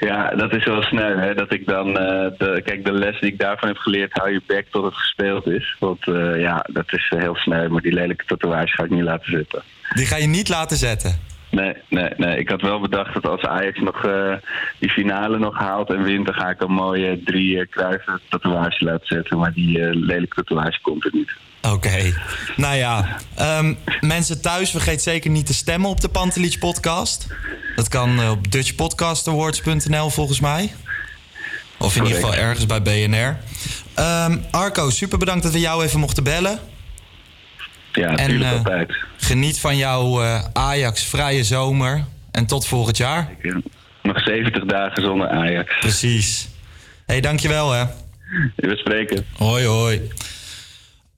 Ja, dat is wel snel, hè. Dat ik dan. eh, de, kijk, de les die ik daarvan heb geleerd, hou je bek tot het gespeeld is. Want eh, ja, dat is heel snel, maar die lelijke tatoeage ga ik niet laten zitten. Die ga je niet laten zetten. Nee, nee, nee. Ik had wel bedacht dat als Ajax nog eh, die finale nog haalt en wint, dan ga ik een mooie drie uh, kruisen tatoeage laten zetten. Maar die uh, lelijke tatoeage komt er niet. Oké. Okay. Nou ja, um, mensen thuis, vergeet zeker niet te stemmen op de Pantelich podcast. Dat kan op dutchpodcastawards.nl volgens mij. Of in ieder geval ergens bij BNR. Um, Arco, super bedankt dat we jou even mochten bellen. Ja, natuurlijk uh, altijd. Geniet van jouw uh, Ajax vrije zomer. En tot volgend jaar. Nog 70 dagen zonder Ajax. Precies. Hé, hey, dankjewel hè. We spreken. Hoi, hoi.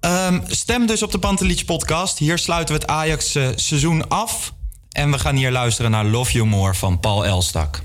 Um, stem dus op de Pantelich podcast. Hier sluiten we het Ajax uh, seizoen af. En we gaan hier luisteren naar Love You More van Paul Elstak.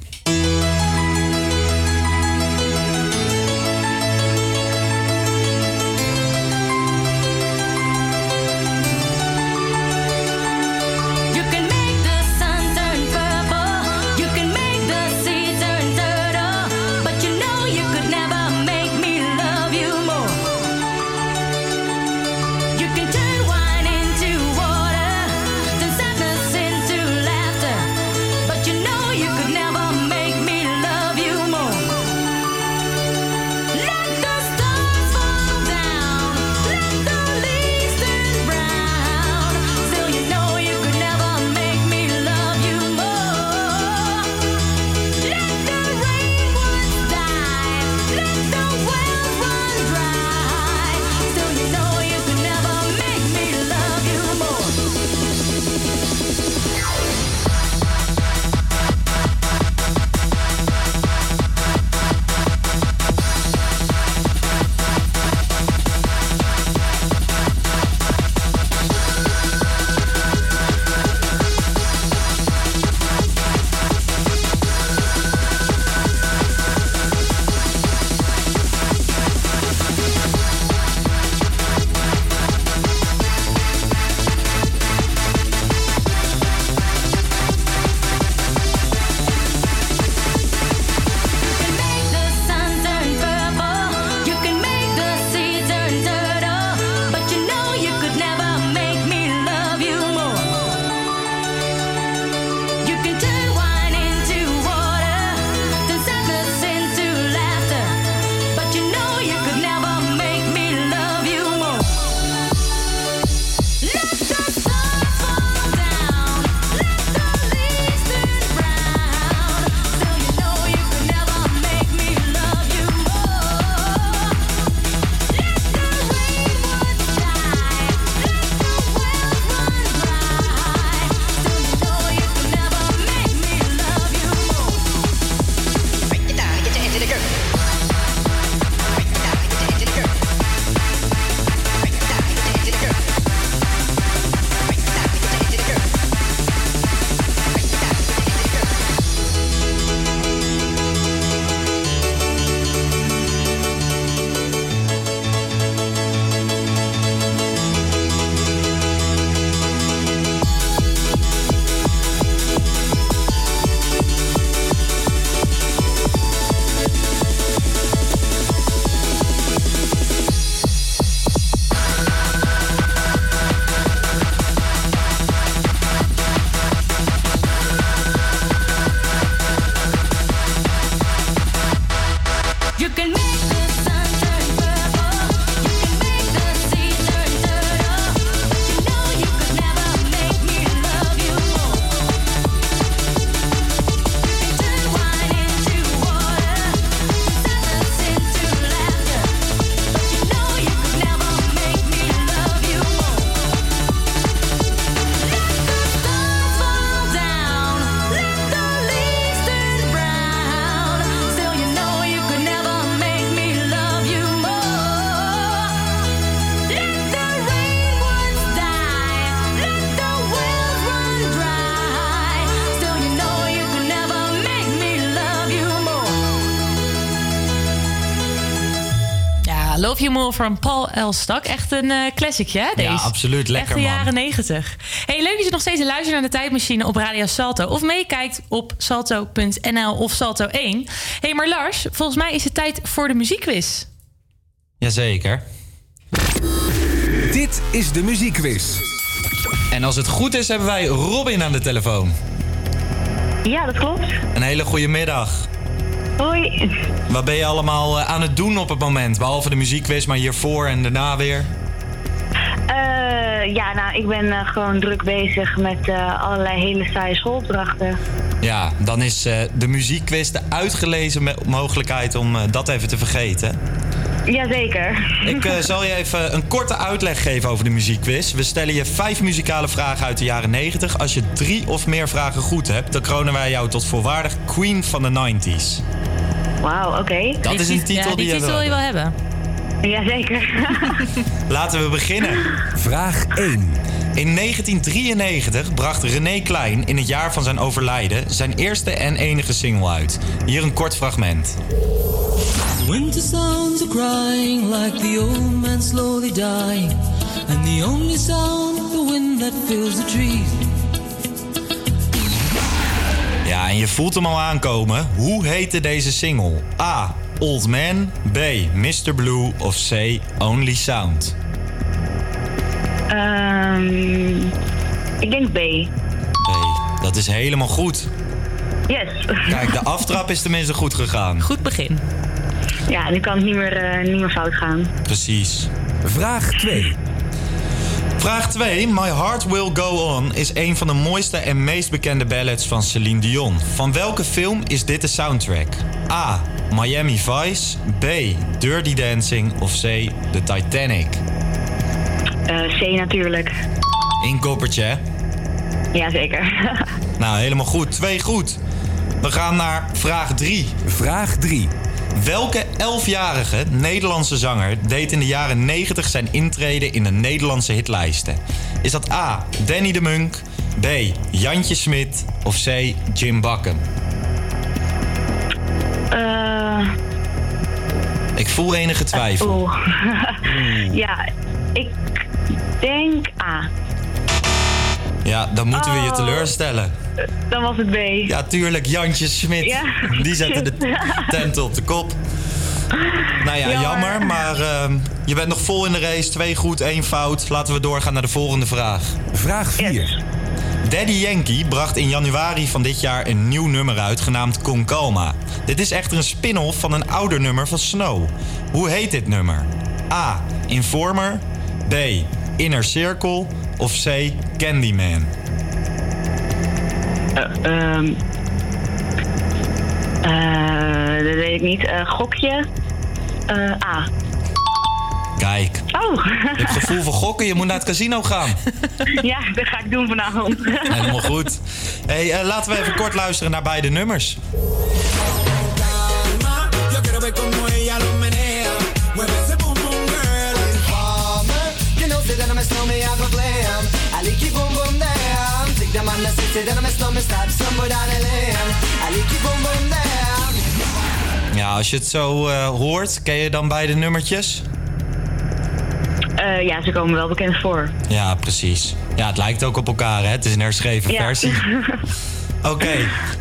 More van Paul L. Stak. Echt een eh classicje, hè, deze? Ja, absoluut. Lekker, Echt de man. jaren 90. Hey, leuk dat je nog steeds luistert naar de tijdmachine op Radio Salto. Of meekijkt op salto.nl of Salto 1. hey, maar Lars, volgens mij is het tijd voor de muziekquiz. Jazeker. Dit is de muziekquiz. En als het goed is, hebben wij Robin aan de telefoon. Ja, dat klopt. Een hele goede middag. Hoi. Wat ben je allemaal eh, aan het doen op het moment? Behalve de muziekquiz, maar hiervoor en daarna weer? Eh, ja, nou, ik ben eh, gewoon druk bezig met allerlei hele saaie schoolopdrachten. Ja, dan is de muziekquiz de uitgelezen mogelijkheid om dat even te vergeten. Jazeker. Ik eh, zal je even een korte uitleg geven over de muziekquiz. We stellen je vijf muzikale vragen uit de jaren 90. Als je drie of meer vragen goed hebt, dan kronen wij jou tot volwaardig Queen van de 90s. Wauw, oké. Dat is een titel ja, die je titel wil wil je wel hebben. Jazeker. Laten we beginnen. Vraag 1. In 1993 bracht René Klein in het jaar van zijn overlijden zijn eerste en enige single uit. Hier een kort fragment. Winter sounds are crying like the old man slowly dying, and the only sound the wind that fills the trees. Ja, en je voelt hem al aankomen. Hoe heette deze single? A. Old Man. B. Mr. Blue. Of C. Only Sound. Ehm, ik denk B. B. Dat is helemaal goed. Yes. Kijk, de aftrap is tenminste goed gegaan. Goed begin. Ja, nu kan het niet meer, eh, niet meer fout gaan. Precies. Vraag 2. Vraag 2. My Heart Will Go On is een van de mooiste en meest bekende ballads van Celine Dion. Van welke film is dit de soundtrack? A. Miami Vice. B. Dirty Dancing. Of C. The Titanic. Eh, C natuurlijk. In koppertje, hè? Jazeker. Nou, helemaal goed. Twee goed. We gaan naar vraag 3. Vraag 3. Welke 11-jarige Nederlandse zanger deed in de jaren 90 zijn intrede in de Nederlandse hitlijsten? Is dat A. Danny de Munk, B. Jantje Smit of C. Jim Bakken? Eh, Ik voel enige twijfel. Oeh. ja, ik denk A. Ja, dan moeten we je Oh. teleurstellen. Dan was het B. Ja, tuurlijk, Jantje Smit. Ja, Die zette de tent op de kop. Nou ja, Jammer. jammer, maar ehm, je bent nog vol in de race. Twee goed, één fout. Laten we doorgaan naar de volgende vraag. Vraag 4. Daddy Yankee bracht in januari van dit jaar een nieuw nummer uit genaamd Con Calma. Dit is echter een spin-off van een ouder nummer van Snow. Hoe heet dit nummer? A. Informer. B. Inner Circle. Of C. Candyman. Eh, ehm, eh, dat weet ik niet. Eh, gokje. A. Kijk, Oh. je hebt gevoel voor gokken. Je moet naar het casino gaan. ja, dat ga ik doen vanavond. Helemaal goed. Hey, laten we even kort luisteren naar beide nummers. Ja, als je het zo eh, hoort, ken je dan beide nummertjes? Eh, ja, ze komen wel bekend voor. Ja, precies. Ja, het lijkt ook op elkaar, hè? Het is een herschreven Ja. versie. Oké,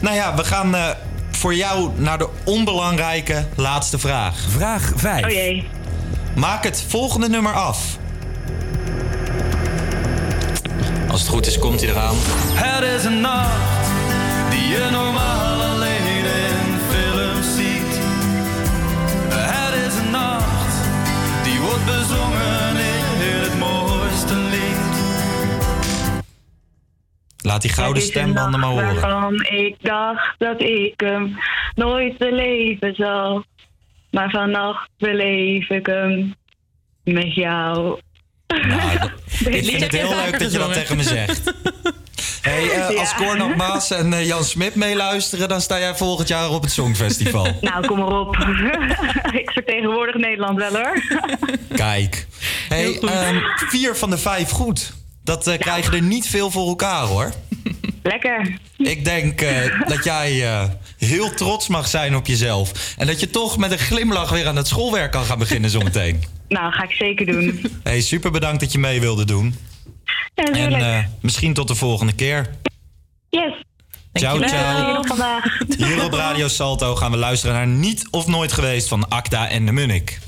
nou ja, we gaan eh, voor jou naar de onbelangrijke laatste vraag. Vraag 5. Oh jee. Maak het volgende nummer af. Als het goed is, komt hij eraan. Het is een nacht die je normaal alleen in films ziet. Het is een nacht die wordt bezongen in het mooiste lied. Laat die gouden stembanden maar horen. Waarvan ik dacht dat ik hem nooit beleven zal. Maar vannacht beleef ik hem met jou. Ik vind het heel leuk dat je dat tegen me zegt. Hey, eh, als. Cornel Maas en eh, Jan Smit meeluisteren, dan sta jij volgend jaar op het Songfestival. Nou, kom maar op. ik vertegenwoordig Nederland wel hoor. Kijk. Hey, ehm, vier van de vijf goed. Dat eh, krijgen er niet veel voor elkaar hoor. Lekker. Ik denk eh, dat jij eh, heel trots mag zijn op jezelf. En dat je toch met een glimlach weer aan het schoolwerk kan gaan beginnen zometeen. Nou, ga ik zeker doen. Hey, super bedankt dat je mee wilde doen. Ja, En eh, misschien tot de volgende keer. yes. Ciao, ciao. Hier op Radio Salto gaan we luisteren naar Niet of Nooit Geweest van Acta en de Munnik.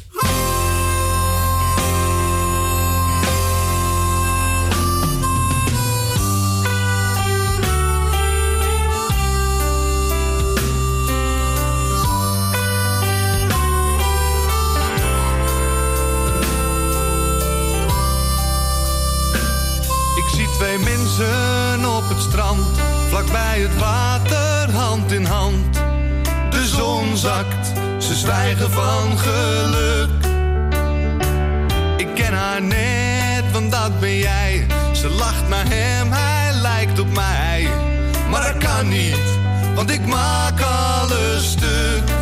Twee mensen op het strand, vlakbij het water, hand in hand. De zon zakt, ze zwijgen van geluk. Ik ken haar net, want dat ben jij. Ze lacht naar hem, hij lijkt op mij. Maar dat kan niet, want ik maak alles stuk.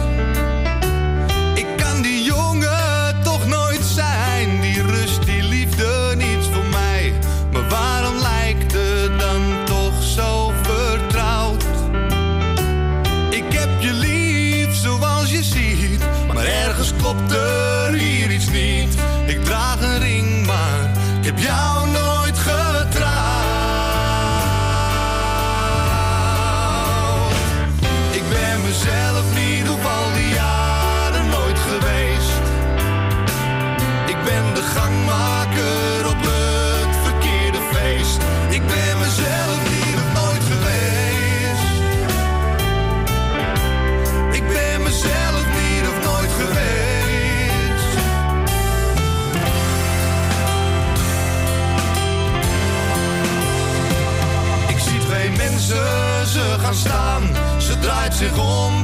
Staan. Ze draait zich om,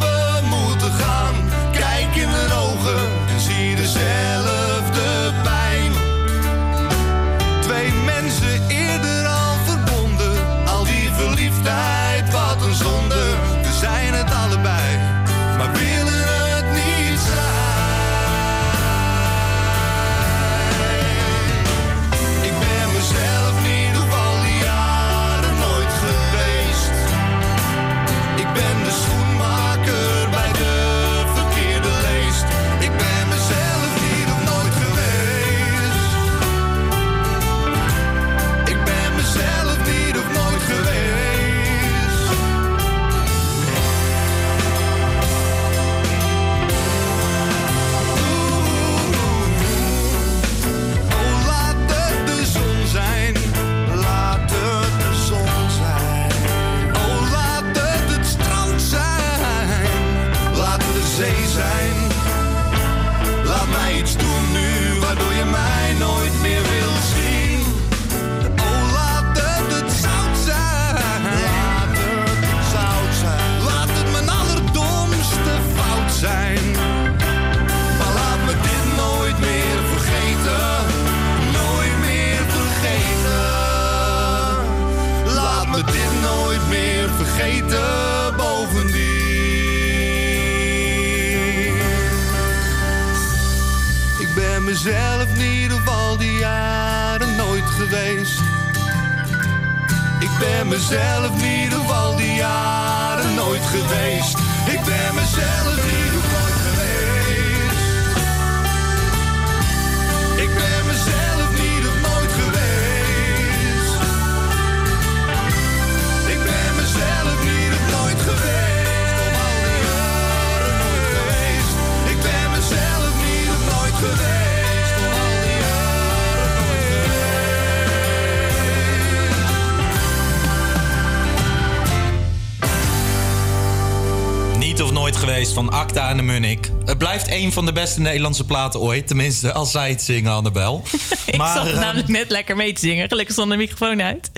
een van de beste Nederlandse platen ooit. Tenminste, als zij het zingen, Annabel. Ik zat eh, namelijk net lekker mee te zingen. Gelukkig stond de microfoon uit.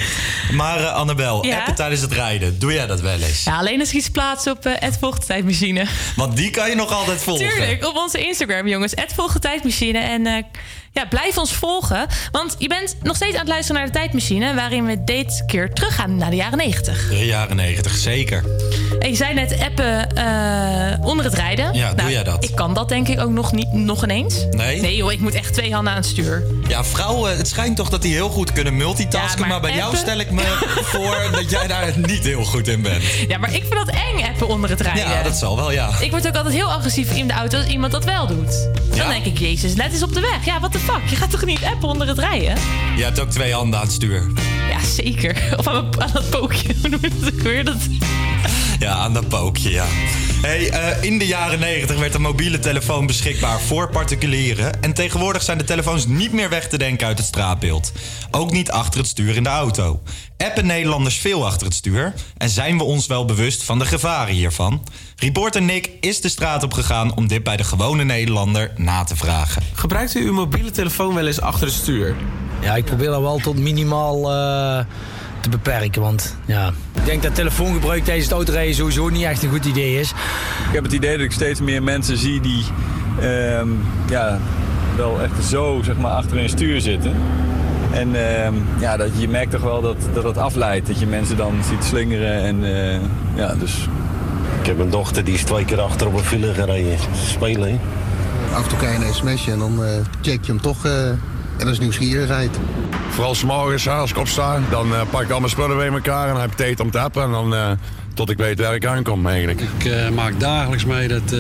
maar eh, Annabel, Ja? appen tijdens het rijden. Doe jij dat wel eens? Ja, alleen als ik iets plaats op uh, Vochttijdmachine. Want die kan je nog altijd volgen. Tuurlijk, op onze Instagram, jongens. Tijdmachine. En eh, ja, blijf ons volgen. Want je bent nog steeds aan het luisteren naar de Tijdmachine... waarin we dit keer teruggaan naar de jaren 90. De jaren negentig, zeker. En je zei net appen eh, onder het rijden. Ja, doe Nou, jij dat? Ik kan dat denk ik ook nog, niet, nog ineens. Nee? Nee joh, ik moet echt twee handen aan het stuur. Ja, vrouwen, het schijnt toch dat die heel goed kunnen multitasken. Ja, maar, maar bij jou stel ik me voor dat jij daar niet heel goed in bent. Ja, maar ik vind dat eng appen onder het rijden. Ja, dat zal wel, ja. Ik word ook altijd heel agressief in de auto als iemand dat wel doet. Dan Ja? denk ik, jezus, let eens op de weg. Ja, what the fuck? Je gaat toch niet appen onder het rijden? Je hebt ook twee handen aan het stuur. Ja, zeker. Of aan, aan dat pookje. Hoe noem je dat ook weer? Dat... Ja, aan dat pookje, ja. Hey, eh, in de jaren 90 werd een mobiele telefoon beschikbaar voor particulieren. En tegenwoordig zijn de telefoons niet meer weg te denken uit het straatbeeld. Ook niet achter het stuur in de auto. Appen Nederlanders veel achter het stuur? En zijn we ons wel bewust van de gevaren hiervan? Reporter Nick is de straat op gegaan om dit bij de gewone Nederlander na te vragen. Gebruikt u uw mobiele telefoon wel eens achter het stuur? Ja, ik probeer dat wel tot minimaal eh, te beperken. Want ja, ik denk dat telefoongebruik tijdens het autorijden sowieso niet echt een goed idee is. Ik heb het idee dat ik steeds meer mensen zie die ehm, ja, wel echt zo zeg maar, achter hun stuur zitten. En ehm, ja, dat, je merkt toch wel dat, dat het afleidt. Dat je mensen dan ziet slingeren. En, eh, ja, dus... Ik heb een dochter die is twee keer achter op een file gereden. Spelen, hè? Af en toe krijg je een sms'je en dan eh, check je hem toch. eh, en dat is nieuwsgierigheid. Vooral s'morgens als ik opsta, dan eh, pak ik al mijn spullen bij elkaar en dan heb ik tijd om te appen. En dan eh, tot ik weet waar ik aankom eigenlijk. Ik eh, maak dagelijks mee dat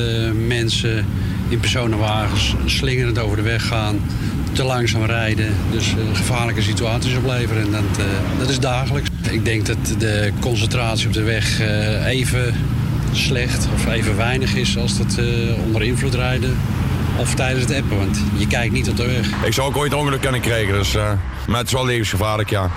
mensen in personenwagens slingerend over de weg gaan, te langzaam rijden, dus gevaarlijke situaties opleveren. En dat, dat is dagelijks. Ik denk dat de concentratie op de weg even slecht of even weinig is als dat onder invloed rijden of tijdens het appen, want je kijkt niet op de weg. Ik zou ook ooit ongeluk kunnen krijgen, dus, eh, maar het is wel levensgevaarlijk, ja.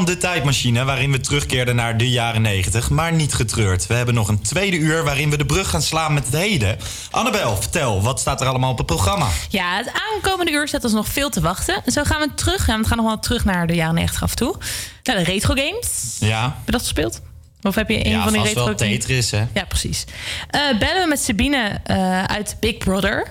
1 van de tijdmachine... waarin we terugkeerden naar de jaren 90. Maar niet getreurd. We hebben nog een tweede uur waarin we de brug gaan slaan met het heden. Annabel, vertel, wat staat er allemaal op het programma? Ja, het aankomende uur zet ons nog veel te wachten. Zo gaan we terug. Ja, we gaan nog wel terug naar de jaren 90 af en toe. Naar de retro games. Ja. Heb je dat gespeeld? Of heb je een Ja, van die retro wel Tetris, hè? Ja, precies. Eh, bellen we met Sabine eh, uit Big Brother.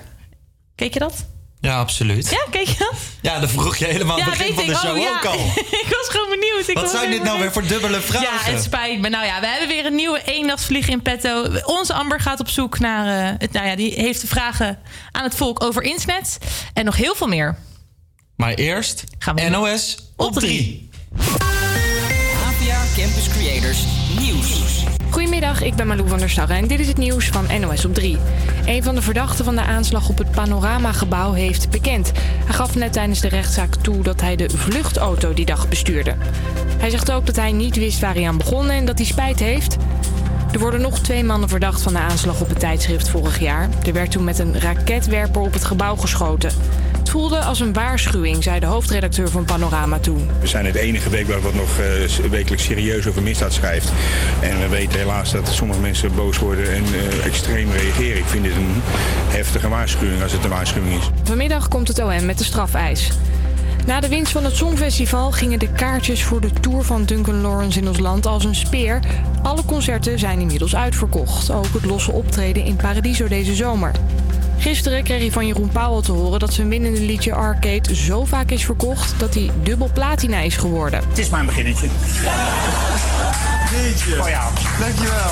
Keek je dat? Ja, absoluut. Ja, keek je dat? Ja, dat vroeg je helemaal aan het begin van de ik. show Oh, ja. ook al. ik was gewoon benieuwd. Ik Wat zijn dit nou weer voor dubbele vragen? Ja, het spijt me. Nou ja, we hebben weer een nieuwe eendagsvlieg in petto. Onze Amber gaat op zoek naar... eh, het, nou ja, die heeft vragen aan het volk over internet. En nog heel veel meer. Maar eerst NOS op 3. APA Campus Creators. Goedemiddag, ik ben Malou van der Starre en dit is het nieuws van NOS op 3. Een van de verdachten van de aanslag op het Panoramagebouw heeft bekend. Hij gaf net tijdens de rechtszaak toe dat hij de vluchtauto die dag bestuurde. Hij zegt ook dat hij niet wist waar hij aan begon en dat hij spijt heeft. Er worden nog twee mannen verdacht van de aanslag op het tijdschrift vorig jaar. Er werd toen met een raketwerper op het gebouw geschoten. Het voelde als een waarschuwing, zei de hoofdredacteur van Panorama toen. We zijn het enige weekblad wat nog eh, wekelijks serieus over misdaad schrijft. En we weten helaas dat sommige mensen boos worden en eh, extreem reageren. Ik vind dit een heftige waarschuwing als het een waarschuwing is. Vanmiddag komt het OM met de strafeis. Na de winst van het Songfestival gingen de kaartjes voor de tour van Duncan Lawrence in ons land als een speer. Alle concerten zijn inmiddels uitverkocht. Ook het losse optreden in Paradiso deze zomer. Gisteren kreeg hij van Jeroen Pauwel te horen dat zijn winnende liedje Arcade zo vaak is verkocht dat hij dubbel platina is geworden. Het is maar een beginnetje. Jeetje. Oh ja. Dankjewel.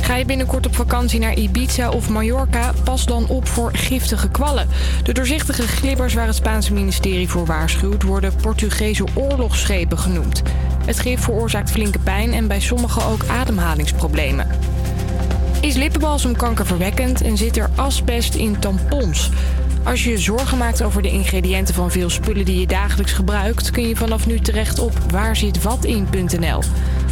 Ga je binnenkort op vakantie naar Ibiza of Mallorca, pas dan op voor giftige kwallen. De doorzichtige glibbers waar het Spaanse ministerie voor waarschuwt, worden Portugese oorlogsschepen genoemd. Het gif veroorzaakt flinke pijn en bij sommigen ook ademhalingsproblemen. Is lippenbalsem kankerverwekkend en zit er asbest in tampons? Als je je zorgen maakt over de ingrediënten van veel spullen die je dagelijks gebruikt, kun je vanaf nu terecht op waarzitwatin.nl.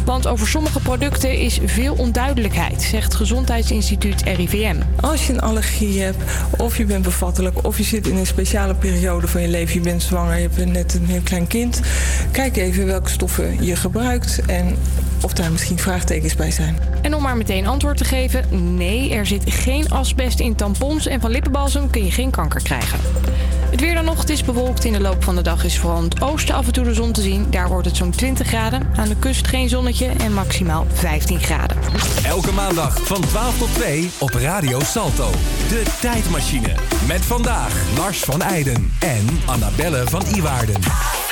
Want over sommige producten is veel onduidelijkheid, zegt Gezondheidsinstituut RIVM. Als je een allergie hebt, of je bent bevattelijk, of je zit in een speciale periode van je leven, je bent zwanger, je hebt net een heel klein kind, kijk even welke stoffen je gebruikt en of daar misschien vraagtekens bij zijn. En om maar meteen antwoord te geven: nee, er zit geen asbest in tampons en van lippenbalsem kun je geen kanker krijgen. Het weer dan nog, het is bewolkt in de loop van de dag is vooral in het oosten af en toe de zon te zien. Daar wordt het zo'n 20 graden. Aan de kust geen zonnetje en maximaal 15 graden. Elke maandag van 12 tot 2 op Radio Salto. De tijdmachine. Met vandaag Lars van Eijden en Annabelle van Iwaarden.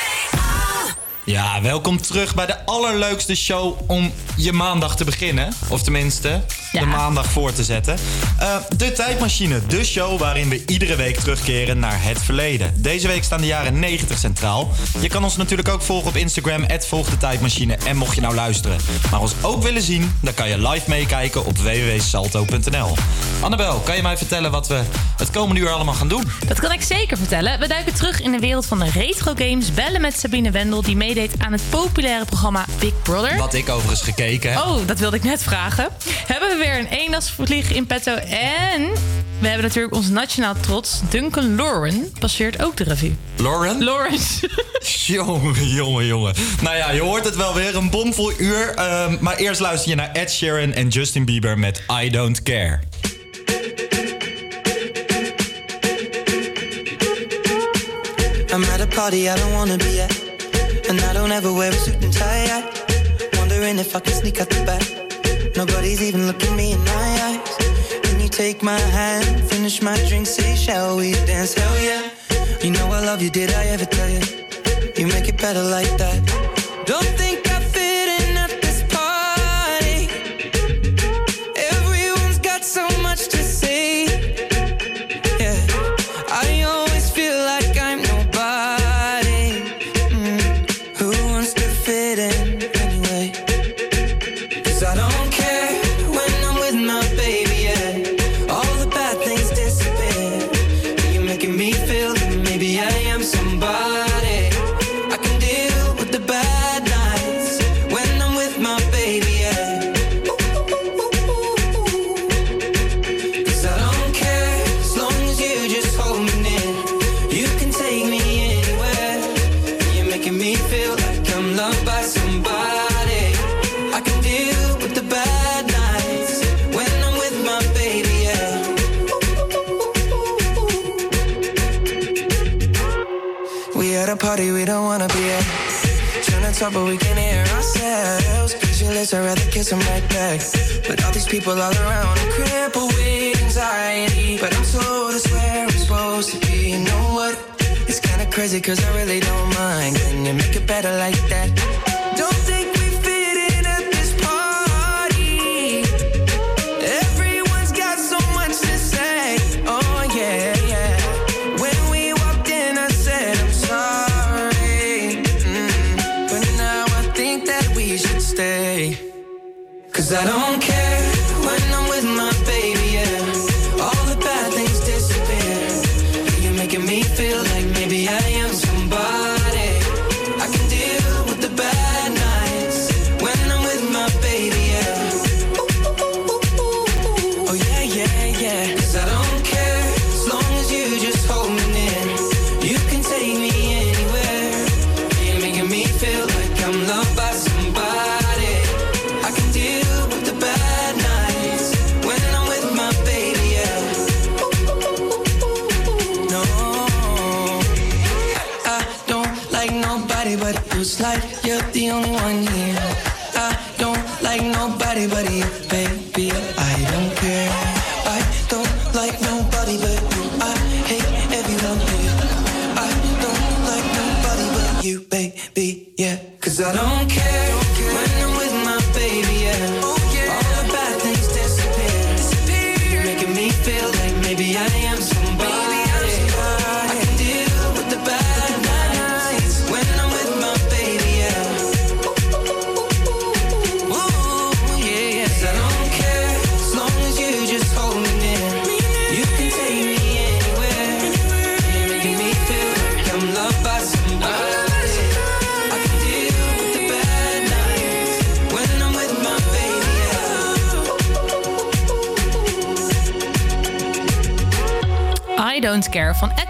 Ja, welkom terug bij de allerleukste show om je maandag te beginnen. Of tenminste, de maandag voor te zetten. Eh, de Tijdmachine, de show waarin we iedere week terugkeren naar het verleden. Deze week staan de jaren 90 centraal. Je kan ons natuurlijk ook volgen op Instagram, volg de Tijdmachine. En mocht je nou luisteren, maar ons ook willen zien... dan kan je live meekijken op www.salto.nl. Annabel, kan je mij vertellen wat we het komende uur allemaal gaan doen? Dat kan ik zeker vertellen. We duiken terug in de wereld van de retro games. Bellen met Sabine Wendel, die meedeed aan het populaire programma Big Brother. Wat ik overigens gekeken heb. Oh, dat wilde ik net vragen. Hebben we weer een eendagsvlieg in petto. En we hebben natuurlijk ons nationaal trots. Duncan Lauren passeert ook de revue. Lauren? Lawrence. jongen, jongen, jongen. Nou ja, je hoort het wel weer. Een bomvol uur. Ehm, maar eerst luister je naar Ed Sheeran en Justin Bieber met I Don't Care. I'm at a party I don't wanna be at. And I don't ever wear a suit and tie. I wondering if I can sneak out the back. Nobody's even looking me in my eyes. Can you take my hand, finish my drink, say, shall we dance? Hell yeah. You know I love you, did I ever tell you? You make it better like that. Don't think talk, but we can hear ourselves. Pictureless, I'd rather kiss them right back. But all these people all around, I'm crippled with anxiety. But I'm told it's where I'm supposed to be. You know what? It's kinda crazy, cause I really don't mind. Can you make it better like that? Cause I don't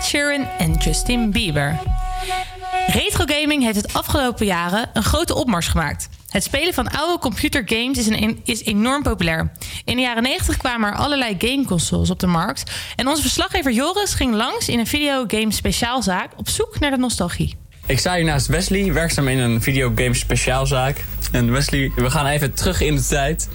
Sheeran en Justin Bieber. Retro gaming heeft het afgelopen jaren een grote opmars gemaakt. Het spelen van oude computergames is, is enorm populair. In de jaren 90 kwamen er allerlei gameconsoles op de markt. En onze verslaggever Joris ging langs in een videogame speciaalzaak op zoek naar de nostalgie. Ik sta hier naast Wesley, werkzaam in een videogame speciaalzaak. En Wesley, we gaan even terug in de tijd.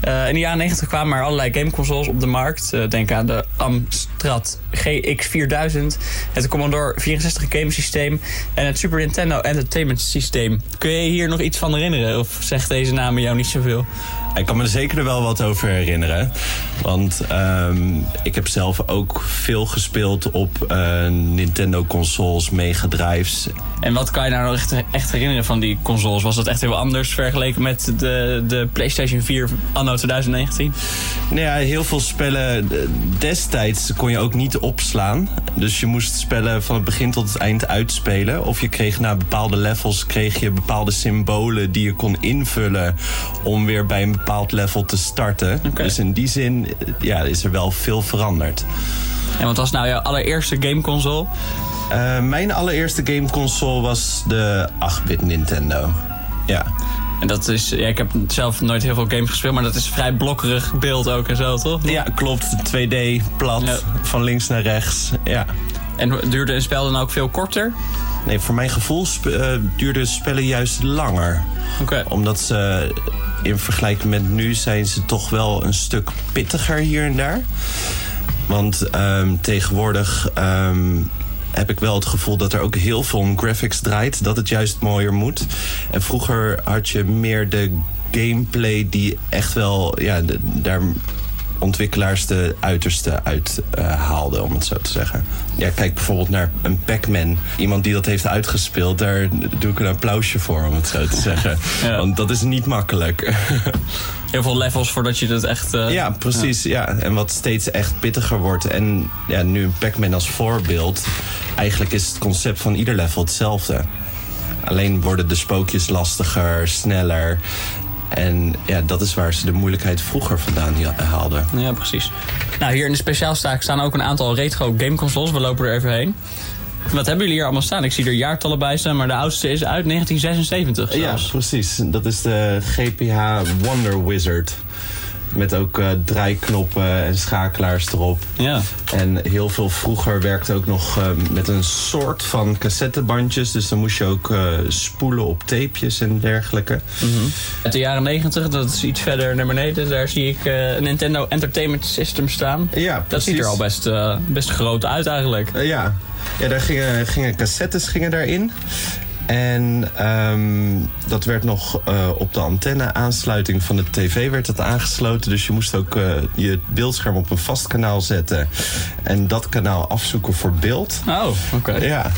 Eh, in de jaren 90 kwamen er allerlei gameconsoles op de markt. Eh, denk aan de Amstrad GX4000, het Commodore 64 gamesysteem en het Super Nintendo Entertainment Systeem. Kun je hier nog iets van herinneren of zegt deze namen jou niet zoveel? Ik kan me er zeker wel wat over herinneren. Want ehm, ik heb zelf ook veel gespeeld op eh, Nintendo-consoles, Mega Drives. En wat kan je nou echt, echt herinneren van die consoles? Was dat echt heel anders vergeleken met de, de PlayStation 4 anno 2019? Nou ja, heel veel spellen eh, destijds kon je ook niet opslaan. Dus je moest spellen van het begin tot het eind uitspelen. Of je kreeg na bepaalde levels kreeg je bepaalde symbolen die je kon invullen om weer bij een bepaald level te starten. Dus in die zin ja, is er wel veel veranderd. En wat was nou jouw allereerste gameconsole? Uh, mijn allereerste gameconsole was de 8-bit Nintendo. Ja. En dat is, ja, ik heb zelf nooit heel veel games gespeeld, maar dat is vrij blokkerig beeld ook en zo, toch? Ja, klopt. 2D, plat, van links naar rechts. Ja. En duurde een spel dan ook veel korter? Nee, voor mijn gevoel uh, duurden spellen juist langer. Oké. Omdat ze in vergelijking met nu zijn ze toch wel een stuk pittiger hier en daar. Want um, tegenwoordig um, heb ik wel het gevoel dat er ook heel veel om graphics draait. Dat het juist mooier moet. En vroeger had je meer de gameplay die echt wel... Ja, de, daar ontwikkelaars de uiterste uit uh, haalden, om het zo te zeggen. Ja, kijk bijvoorbeeld naar een Pac-Man. Iemand die dat heeft uitgespeeld, daar doe ik een applausje voor, om het zo te zeggen. ja. Want dat is niet makkelijk. Heel veel levels voordat je dat echt... Uh, ja, precies. Ja. ja. En wat steeds echt pittiger wordt. En ja, nu een Pac-Man als voorbeeld. Eigenlijk is het concept van ieder level hetzelfde. Alleen worden de spookjes lastiger, sneller. En ja, dat is waar ze de moeilijkheid vroeger vandaan haalden. Ja, precies. Nou, hier in de speciaalstaak staan ook een aantal retro gameconsoles. We lopen er even heen. Wat hebben jullie hier allemaal staan? Ik zie er jaartallen bij staan, maar de oudste is uit 1976 zelfs. Ja, precies. Dat is de GPH Wonder Wizard. Met ook uh, draaiknoppen en schakelaars erop. Ja. En heel veel vroeger werkte ook nog uh, met een soort van cassettebandjes. Dus dan moest je ook uh, spoelen op tapejes en dergelijke. Mm -hmm. Uit de jaren 90, dat is iets verder naar beneden. Daar zie ik een Nintendo Entertainment System staan. Ja, dat ziet er al best, best groot uit eigenlijk. ja. ja, daar gingen, gingen cassettes gingen daarin. En um, dat werd nog uh, op de antenne-aansluiting van de tv werd dat aangesloten. Dus je moest ook uh, je beeldscherm op een vast kanaal zetten. En dat kanaal afzoeken voor beeld. Oh, oké. Okay. Ja,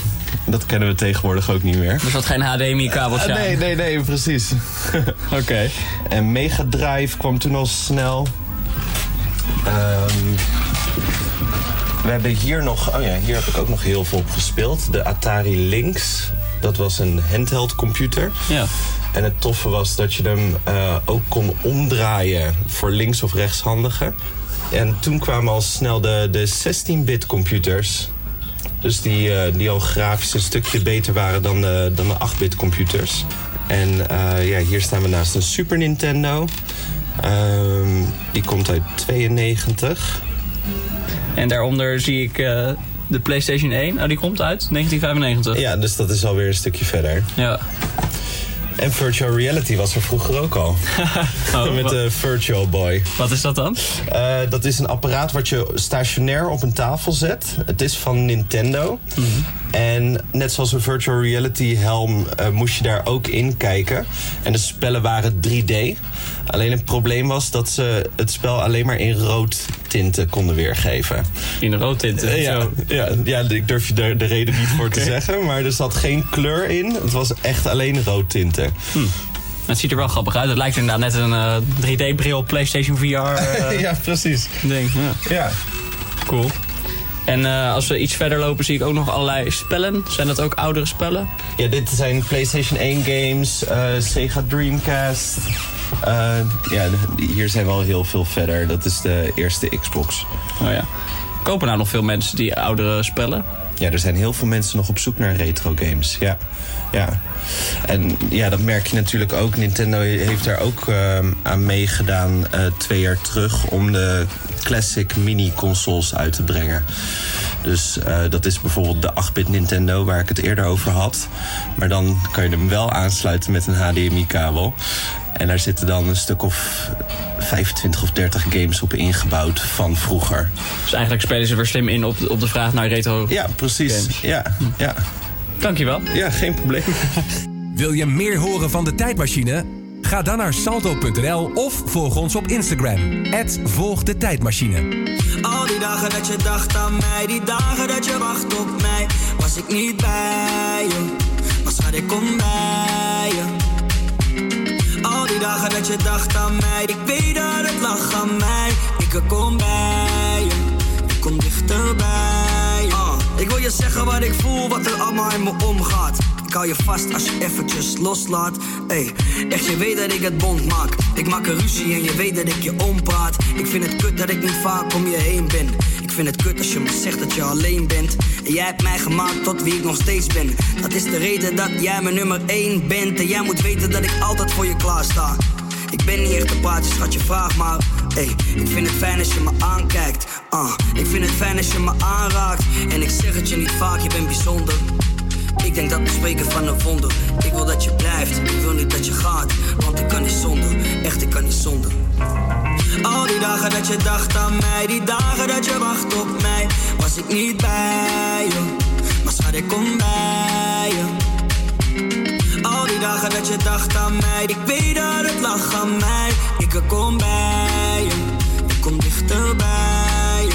dat kennen we tegenwoordig ook niet meer. Dus dat geen HDMI-kabeltje uh, Nee, nee, nee, precies. Oké. Okay. En Mega Drive kwam toen al snel. Um, we hebben hier nog... Oh ja, hier heb ik ook nog heel veel op gespeeld. De Atari Lynx. Dat was een handheld computer. Ja. En het toffe was dat je hem uh, ook kon omdraaien voor links- of rechtshandigen. En toen kwamen al snel de, de 16-bit computers. Dus die, uh, die al grafisch een stukje beter waren dan de, dan de 8-bit computers. En uh, ja, hier staan we naast een Super Nintendo. die komt uit 92. En daaronder zie ik de PlayStation 1. Oh, die komt uit 1995. Ja, dus dat is alweer een stukje verder. Ja. En virtual reality was er vroeger ook al. oh, Met de Virtual Boy. Wat is dat dan? Uh, dat is een apparaat wat je stationair op een tafel zet. Het is van Nintendo. Mm -hmm. En net zoals een virtual reality helm uh, moest je daar ook in kijken. En de spellen waren 3D. Alleen het probleem was dat ze het spel alleen maar in rood tinten konden weergeven. In rood tinten? Uh, ja, ja, ja, ik durf je de, de reden niet voor okay. te zeggen. Maar er zat geen kleur in. Het was echt alleen rood tinten. Hm. Het ziet er wel grappig uit. Het lijkt inderdaad net een uh, 3D-bril PlayStation VR. Uh, ja, precies. Ding. Ja. ja. Cool. En uh, als we iets verder lopen zie ik ook nog allerlei spellen. Zijn dat ook oudere spellen? Ja, dit zijn PlayStation 1 games, Sega Dreamcast. Uh, ja, hier zijn we al heel veel verder. Dat is de eerste Xbox. Oh ja. Kopen nou nog veel mensen die oudere spellen? Ja, er zijn heel veel mensen nog op zoek naar retro games. Ja, ja. En ja, dat merk je natuurlijk ook. Nintendo heeft daar ook uh, aan meegedaan uh, twee jaar terug om de classic mini-consoles uit te brengen. Dus uh, dat is bijvoorbeeld de 8-bit Nintendo waar ik het eerder over had. Maar dan kan je hem wel aansluiten met een HDMI-kabel. En daar zitten dan een stuk of 25 of 30 games op ingebouwd van vroeger. Dus eigenlijk spelen ze weer slim in op de, op de vraag naar retro. Ja, precies. Games. Ja, ja. Dankjewel. Ja, geen probleem. Wil je meer horen van de tijdmachine? Ga dan naar salto.nl of volg ons op Instagram. Volg de tijdmachine. Al die dagen dat je dacht aan mij, die dagen dat je wacht op mij, was ik niet bij je. Maar schat, ik kom bij je. Dagen dat je dacht aan mij, ik weet dat het lag aan mij. Ik kom bij je, ik kom dichterbij. Uh, ik wil je zeggen wat ik voel, wat er allemaal in me omgaat. Ik hou je vast als je eventjes loslaat. Ey, echt, je weet dat ik het bond maak. Ik maak een ruzie en je weet dat ik je ompraat. Ik vind het kut dat ik niet vaak om je heen ben. Ik vind het kut als je me zegt dat je alleen bent. En jij hebt mij gemaakt tot wie ik nog steeds ben. Dat is de reden dat jij mijn nummer 1 bent. En jij moet weten dat ik altijd voor je klaar sta. Ik ben niet echt een praatje, schat je vraag maar. Ey, ik vind het fijn als je me aankijkt. Ah, ik vind het fijn als je me aanraakt. En ik zeg het je niet vaak, je bent bijzonder. Ik denk dat we spreken van een wonder. Ik wil dat je blijft, ik wil niet dat je gaat. Want ik kan niet zonder, echt ik kan niet zonder. Al die dagen dat je dacht aan mij, die dagen dat je wacht op mij, was ik niet bij je. Maar schat, ik kom bij je. Al die dagen dat je dacht aan mij, ik weet dat het lag aan mij. Ik kom bij je, ik kom dichterbij je.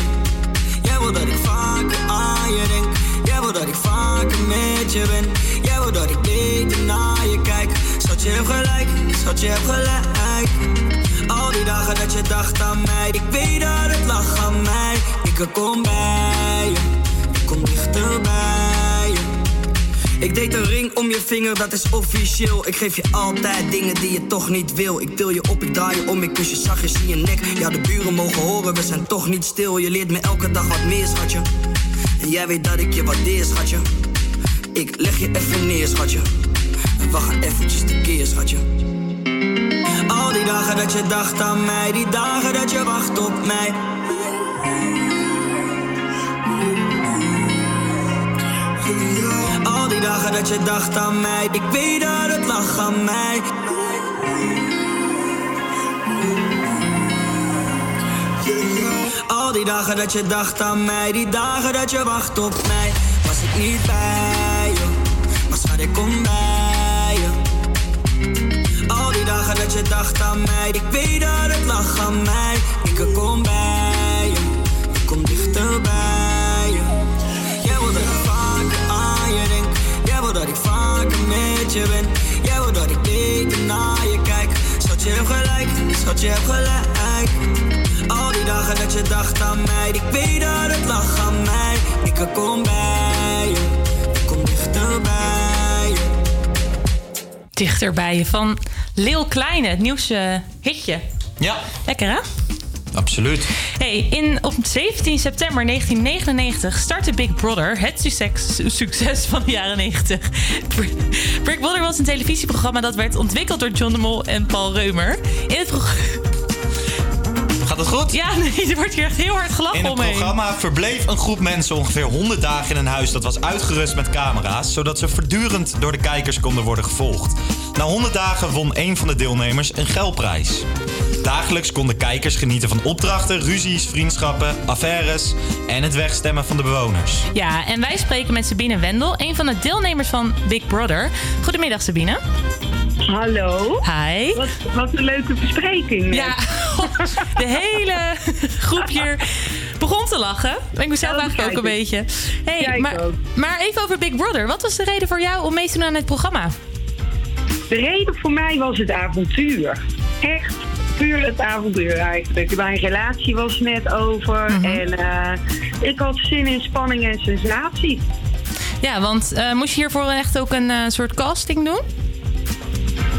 Jij wil dat ik vaker aan jij wil dat ik vaker met je ben. Jij wil dat ik beter naar je kijk. Schat, je gelijk, schat, je hebt gelijk. Al die dagen dat je dacht aan mij, ik weet dat het lag aan mij. Ik kom bij je, ik kom dichterbij je. Ik deed een ring om je vinger, dat is officieel. Ik geef je altijd dingen die je toch niet wil. Ik til je op, ik draai je om, ik kus je zachtjes in je nek. Ja, de buren mogen horen, we zijn toch niet stil. Je leert me elke dag wat meer, schatje. En jij weet dat ik je waardeer, schatje. Ik leg je even neer, schatje. En we gaan eventjes tekeer, schatje. Al die dagen dat je dacht aan mij, die dagen dat je wacht op mij. Al die dagen dat je dacht aan mij, ik weet dat het lag aan mij. Die dagen dat je dacht aan mij, die dagen dat je wacht op mij, was ik niet bij je. Maar schat, ik kom bij je. Al die dagen dat je dacht aan mij, ik weet dat het lag aan mij. Ik kom bij je, ik kom dichterbij je. Jij wil dat ik vaker aan je denk, jij wil dat ik vaker met je ben. Jij wil dat ik beter naar je kijk. Schat, je hebt gelijk, schat, je hebt gelijk. Dagen dat je dacht aan mij, ik weet dat het lag aan mij. Ik kom bij je, ik kom dichterbij je. Dichterbij je van Leeuw Kleine, het nieuwste hitje. Ja, Lekker hè? absoluut. Hey, in, op 17 september 1999 startte Big Brother, het succes, succes van de jaren 90. Big Brother was een televisieprogramma dat werd ontwikkeld door John de Mol en Paul Reumer. In het programma... Gaat het goed? Ja, nee, er wordt hier echt heel hard gelachen In het omheen. programma verbleef een groep mensen ongeveer 100 dagen in een huis dat was uitgerust met camera's, zodat ze voortdurend door de kijkers konden worden gevolgd. Na 100 dagen won een van de deelnemers een geldprijs. Dagelijks konden kijkers genieten van opdrachten, ruzies, vriendschappen, affaires en het wegstemmen van de bewoners. Ja, en wij spreken met Sabine Wendel, een van de deelnemers van Big Brother. Goedemiddag Sabine. Hallo. Hi. Wat, wat een leuke bespreking. Ja, de hele groep hier begon te lachen. Ik moest zelf eigenlijk ook een beetje. Hey, maar, ook. maar even over Big Brother. Wat was de reden voor jou om mee te doen aan het programma? De reden voor mij was het avontuur. Echt puur het avontuur eigenlijk. Mijn relatie was net over Mhm. en eh, ik had zin in spanning en sensatie. Ja, want eh, moest je hiervoor echt ook een eh, soort casting doen?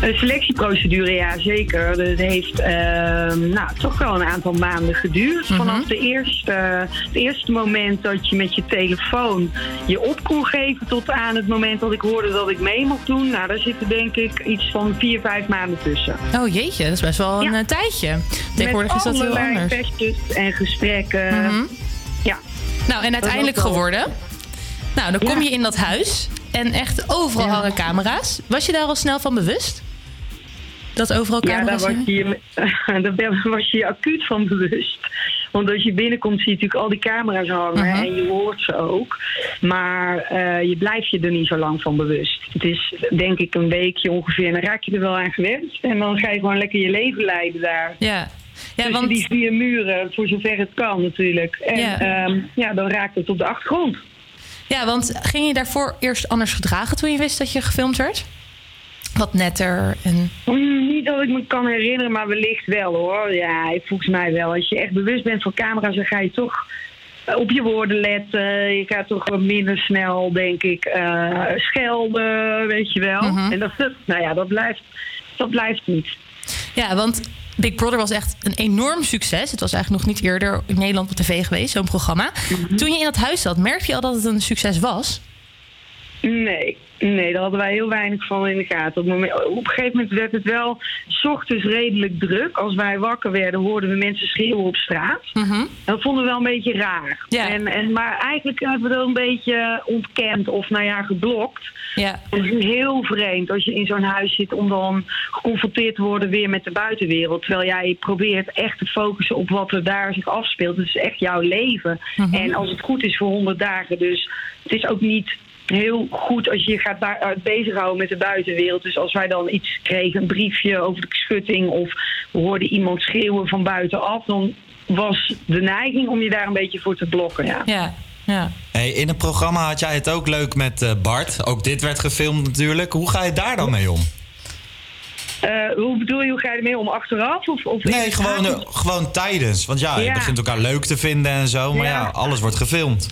Een selectieprocedure, ja zeker. Dat heeft ehm, nou, toch wel een aantal maanden geduurd. Mhm. Vanaf de eerste, het eerste moment dat je met je telefoon je op kon geven... tot aan het moment dat ik hoorde dat ik mee mocht doen. Nou, daar zitten denk ik iets van vier, vijf maanden tussen. Oh jeetje, dat is best wel een eh, tijdje. Tegenwoordig is Met dat heel anders. testjes en gesprekken. Mhm. Ja. Nou, en uiteindelijk wel- geworden. Nou, dan kom je in dat huis en echt overal Ja. hangen camera's. Was je daar al snel van bewust? Dat overal Ja, daar camera's was je, daar was je je acuut van bewust. Want als je binnenkomt zie je natuurlijk al die camera's hangen en je hoort ze ook. Maar eh, je blijft je er niet zo lang van bewust. Het is denk ik een weekje ongeveer en dan raak je er wel aan gewend. En dan ga je gewoon lekker je leven leiden daar. Ja. Ja, want- die vier muren, voor zover het kan natuurlijk. En Ja. ja, ja dan raakt het op de achtergrond. Ja, want ging je daarvoor eerst anders gedragen toen je wist dat je gefilmd werd? Wat netter en... Mm, Niet dat ik me kan herinneren, maar wellicht wel hoor. Ja, volgens mij wel. Als je echt bewust bent van camera's, dan ga je toch op je woorden letten. Je gaat toch wat minder snel, denk ik, eh, schelden, weet je wel. Mhm. En dat, nou ja, dat blijft, dat blijft niet. Ja, want Big Brother was echt een enorm succes. Het was eigenlijk nog niet eerder in Nederland op tv geweest, zo'n programma. Mhm. Toen je in dat huis zat, merkte je al dat het een succes was? Nee, nee, daar hadden wij heel weinig van in de gaten. Op, moment, op een gegeven moment werd het wel s ochtends redelijk druk. Als wij wakker werden, hoorden we mensen schreeuwen op straat. Dat vonden we wel een beetje raar. En, en, maar eigenlijk hebben we dat een beetje ontkend of nou ja, geblokt. Ja. Het is heel vreemd als je in zo'n huis zit om dan geconfronteerd te worden weer met de buitenwereld. Terwijl jij probeert echt te focussen op wat er daar zich afspeelt. Het is echt jouw leven. Mhm. En als het goed is voor 100 dagen. Dus het is ook niet heel goed als je je gaat bui- uh, bezighouden met de buitenwereld. Dus als wij dan iets kregen, een briefje over de schutting of we hoorden iemand schreeuwen van buitenaf, dan was de neiging om je daar een beetje voor te blokken. Ja. Ja, ja. Hey, in het programma had jij het ook leuk met eh, Bart. Ook dit werd gefilmd natuurlijk. Hoe ga je daar dan mee om? Eh, hoe bedoel je, hoe ga je ermee om? Achteraf? Of, of Nee, gewoon, eh, gewoon tijdens. Want ja, je begint elkaar leuk te vinden en zo. Maar ja, Ja. alles wordt gefilmd.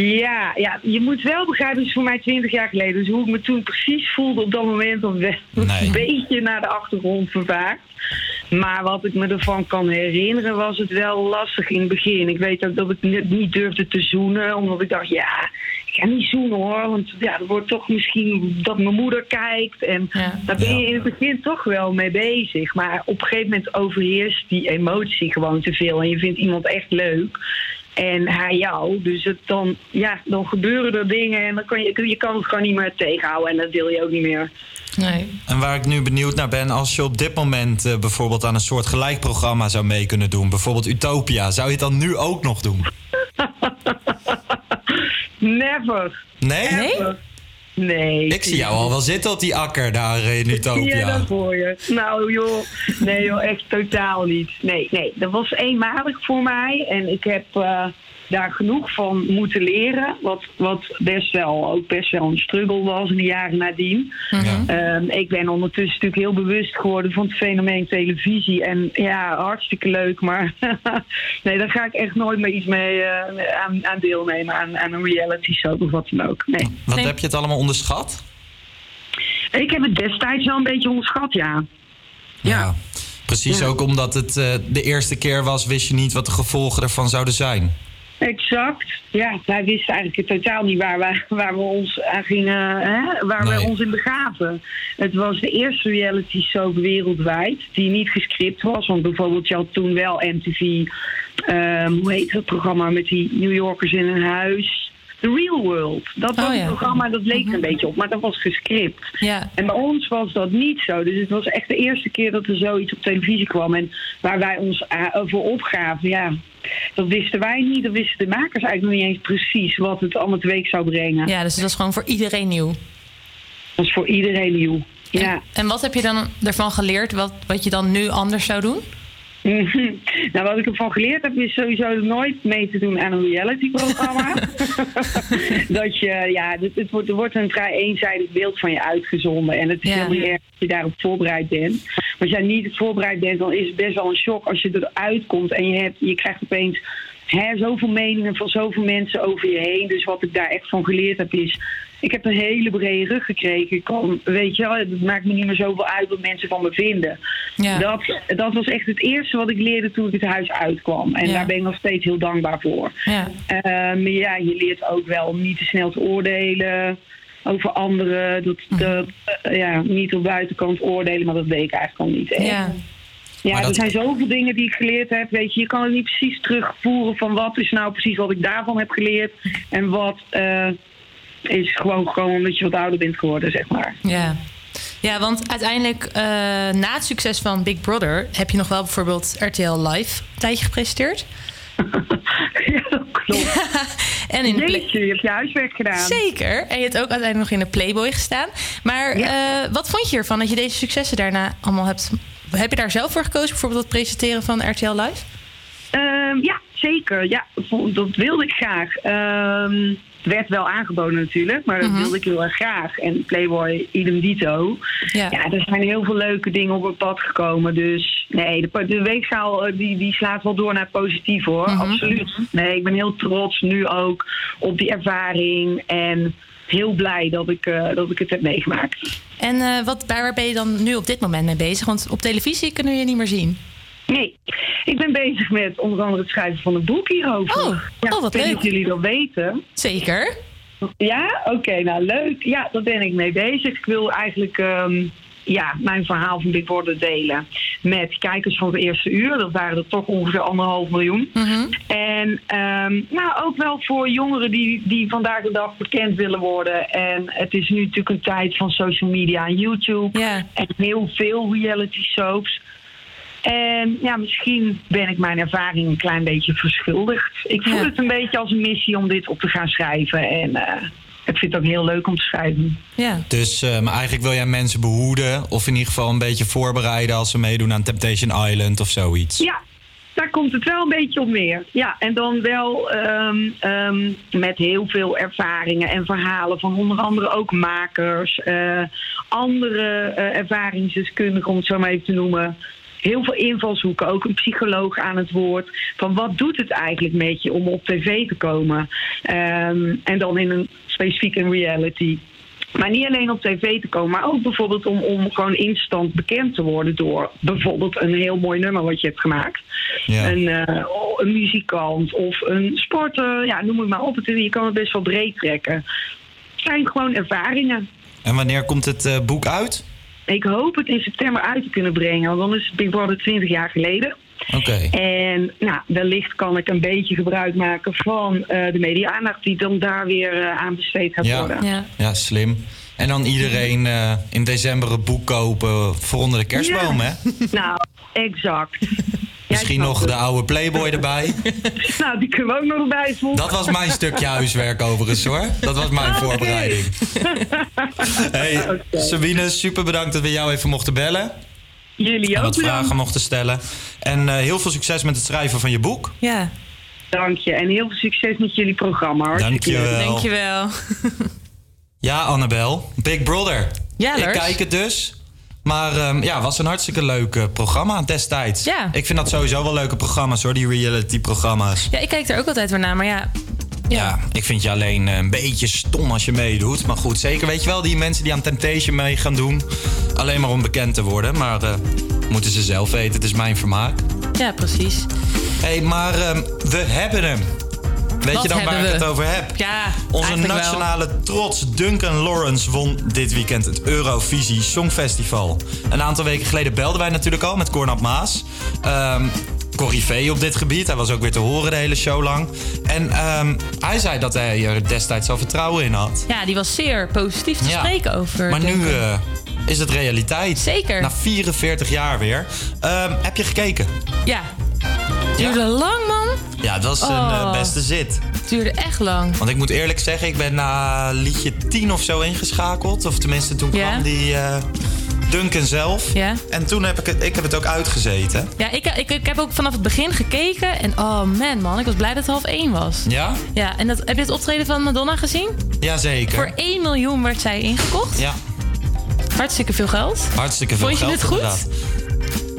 Ja, ja, je moet wel begrijpen, het is voor mij 20 jaar geleden. Dus hoe ik me toen precies voelde op dat moment, dat werd een beetje naar de achtergrond vervaagd. Maar wat ik me ervan kan herinneren, was het wel lastig in het begin. Ik weet ook dat ik net niet durfde te zoenen, omdat ik dacht, ja, ik ga niet zoenen hoor. Want ja, er wordt toch misschien dat mijn moeder kijkt. En daar ben je in het begin toch wel mee bezig. Maar op een gegeven moment overheerst die emotie gewoon te veel. En je vindt iemand echt leuk. En hij jou. Dus het dan, ja, dan gebeuren er dingen en dan kan je, je kan het gewoon niet meer tegenhouden. En dat wil je ook niet meer. Nee. En waar ik nu benieuwd naar ben, als je op dit moment eh, bijvoorbeeld aan een soort gelijk programma zou mee kunnen doen, bijvoorbeeld Utopia, zou je het dan nu ook nog doen? Never. Nee? Ever. Nee. Ik zie jou al wel zitten op die akker daar in Zie je Utopia. dat voor je? Nou joh, nee joh, echt totaal niet. Nee, nee, dat was eenmalig voor mij. En ik heb eh, daar genoeg van moeten leren. Wat, wat best wel, ook best wel een struggle was in de jaren nadien. Ehm, ik ben ondertussen natuurlijk heel bewust geworden van het fenomeen televisie. En ja, hartstikke leuk. Maar nee, daar ga ik echt nooit meer iets mee eh, aan, aan deelnemen. Aan, aan een reality show of wat dan ook. Nee. Wat heb je het allemaal onderschat? Ik heb het destijds wel een beetje onderschat, ja. Ja. Precies Ja. ook omdat het eh, de eerste keer was, wist je niet wat de gevolgen ervan zouden zijn. Exact. Ja, wij wisten eigenlijk totaal niet waar, wij, waar we ons aan gingen, hè? waar we ons in begaven. Het was de eerste reality show wereldwijd die niet gescript was. Want bijvoorbeeld, je had toen wel MTV, ehm, hoe heet het programma met die New Yorkers in een huis? The Real World. Dat was Oh, ja. een programma dat leek er een beetje op, maar dat was gescript. Ja. En bij ons was dat niet zo. Dus het was echt de eerste keer dat er zoiets op televisie kwam. En waar wij ons eh, voor opgaven, ja, dat wisten wij niet. Dat wisten de makers eigenlijk nog niet eens precies wat het allemaal teweeg zou brengen. Ja, dus het was gewoon voor iedereen nieuw. Dat is voor iedereen nieuw. Ja. En wat heb je dan ervan geleerd wat, wat je dan nu anders zou doen? Mhm. Nou, wat ik ervan geleerd heb, is sowieso nooit mee te doen aan een reality-programma. dat je, ja, het, het wordt, er wordt een vrij eenzijdig beeld van je uitgezonden. En het is Ja. niet erg dat je daarop voorbereid bent. Maar als jij niet voorbereid bent, dan is het best wel een shock als je eruit komt en je, hebt, je krijgt opeens hè, zoveel meningen van zoveel mensen over je heen. Dus wat ik daar echt van geleerd heb is. Ik heb een hele brede rug gekregen. Ik kan, weet je wel, het maakt me niet meer zoveel uit wat mensen van me vinden. Ja. Dat, dat was echt het eerste wat ik leerde toen ik het huis uitkwam. En Ja. daar ben ik nog steeds heel dankbaar voor. Ja. Ehm, maar ja, je leert ook wel om niet te snel te oordelen over anderen. Dat, Mhm. dat, eh, ja, niet op buitenkant oordelen, maar dat deed ik eigenlijk al niet. echt. Ja. Ja, Maar er dat- zijn zoveel dingen die ik geleerd heb. Weet je, je kan het niet precies terugvoeren van wat is nou precies wat ik daarvan heb geleerd. En wat eh, is gewoon, gewoon omdat je wat ouder bent geworden, zeg maar. Ja. Ja, want uiteindelijk eh, na het succes van Big Brother heb je nog wel bijvoorbeeld RTL Live een tijdje gepresenteerd. en in de Play- Jeetje, je hebt je huiswerk gedaan. Zeker. En je hebt ook uiteindelijk nog in de Playboy gestaan. Maar eh, wat vond je ervan dat je deze successen daarna allemaal hebt? Heb je daar zelf voor gekozen, bijvoorbeeld het presenteren van RTL Live? Ehm, ja, zeker. Ja, dat wilde ik graag. Het werd wel aangeboden natuurlijk, maar dat Mhm. wilde ik heel erg graag. En Playboy, idem dito. Ja. ja, er zijn heel veel leuke dingen op het pad gekomen. Dus nee, de, de weegschaal eh, die, die slaat wel door naar positief hoor. Mhm. Absoluut. Nee, ik ben heel trots nu ook op die ervaring. En heel blij dat ik, eh, dat ik het heb meegemaakt. En eh, wat, waar ben je dan nu op dit moment mee bezig? Want op televisie kunnen we je niet meer zien. Nee, ik ben bezig met onder andere het schrijven van een boek hierover. Oh, ja, oh, wat leuk. of jullie dat weten. Zeker. Ja, oké, nou leuk. Ja, daar ben ik mee bezig. Ik wil eigenlijk ehm, ja, mijn verhaal van Big Brother delen met kijkers van het eerste uur. Dat waren er toch ongeveer anderhalf miljoen. En ehm, nou, ook wel voor jongeren die, die vandaag de dag bekend willen worden. En het is nu natuurlijk een tijd van social media en YouTube. En heel veel reality soaps. En ja, misschien ben ik mijn ervaring een klein beetje verschuldigd. Ik voel Ja. het een beetje als een missie om dit op te gaan schrijven. En eh, ik vind het ook heel leuk om te schrijven. Ja. Dus eh, maar eigenlijk wil jij mensen behoeden of in ieder geval een beetje voorbereiden als ze meedoen aan Temptation Island of zoiets. Ja, daar komt het wel een beetje op neer. Ja, en dan wel ehm, ehm, met heel veel ervaringen en verhalen van onder andere ook makers, eh, andere eh, ervaringsdeskundigen, om het zo maar even te noemen. Heel veel invalshoeken, ook een psycholoog aan het woord. Van wat doet het eigenlijk met je om op tv te komen? Ehm, en dan in een specifiek een reality. Maar niet alleen op tv te komen, maar ook bijvoorbeeld om, om gewoon instant bekend te worden door bijvoorbeeld een heel mooi nummer wat je hebt gemaakt. Ja. Een, eh, een muzikant of een sporter, ja, noem het maar op. Je kan het best wel breed trekken. Het zijn gewoon ervaringen. En wanneer komt het eh, boek uit? Ik hoop het in september uit te kunnen brengen, want dan is het Big Brother 20 jaar geleden. Oké. En nou, wellicht kan ik een beetje gebruik maken van eh, de media-aandacht die dan daar weer eh, aan besteed gaat Ja. worden. Ja. slim. En dan iedereen eh, in december een boek kopen voor onder de kerstboom, Ja. hè? Nou, exact. Misschien nog de oude Playboy erbij. Nou, die kunnen we ook nog erbij voegen. Dat was mijn stukje huiswerk overigens hoor. Dat was mijn voorbereiding. Hey, Sabine, super bedankt dat we jou even mochten bellen. Jullie En ook wat vragen bedankt. mochten stellen. En eh, heel veel succes met het schrijven van je boek. Ja. Dank je. En heel veel succes met jullie programma. Hartstikke Dankjewel. leuk. Dankjewel. Ja, Annabel. Big Brother. Ja, Ik kijk het dus. Maar ehm, ja, was een hartstikke leuk eh, programma destijds. Ja. Ik vind dat sowieso wel leuke programma's hoor, die reality-programma's. Ja, ik kijk er ook altijd weer naar, maar ja. Ja, ik vind je alleen eh, een beetje stom als je meedoet. Maar goed, zeker weet je wel, die mensen die aan Temptation mee gaan doen. Alleen maar om bekend te worden. Maar eh, moeten ze zelf weten, het is mijn vermaak. Ja, precies. Hé, hey, maar ehm, we hebben hem. Weet je dan waar ik het over heb? Ja, Onze wel. nationale trots Duncan Lawrence won dit weekend het Eurovisie Songfestival. Een aantal weken geleden belden wij natuurlijk al met Cornab Maas. Ehm Corrivee op dit gebied. Hij was ook weer te horen de hele show lang. En ehm, hij zei dat hij er destijds al vertrouwen in had. Ja, die was zeer positief te Ja. spreken over. Maar nu eh, is het realiteit. Zeker. Na 44 jaar weer. Ehm, heb je gekeken? Ja. Duurde lang, man. Ja, het was een Oh. eh, beste zit. Duurde echt lang. Want ik moet eerlijk zeggen, ik ben na liedje 10 of zo ingeschakeld. Of tenminste, toen kwam die eh, Duncan zelf. Ja. En toen heb ik het, ik heb het ook uitgezeten. Ja, ik, ik, ik heb ook vanaf het begin gekeken. En oh man, man. Ik was blij dat het half één was. Ja? Ja, en dat, heb je het optreden van Madonna gezien? Jazeker. Voor 1 miljoen werd zij ingekocht. Ja, Hartstikke veel geld. hartstikke veel Vond je geld dit goed? inderdaad.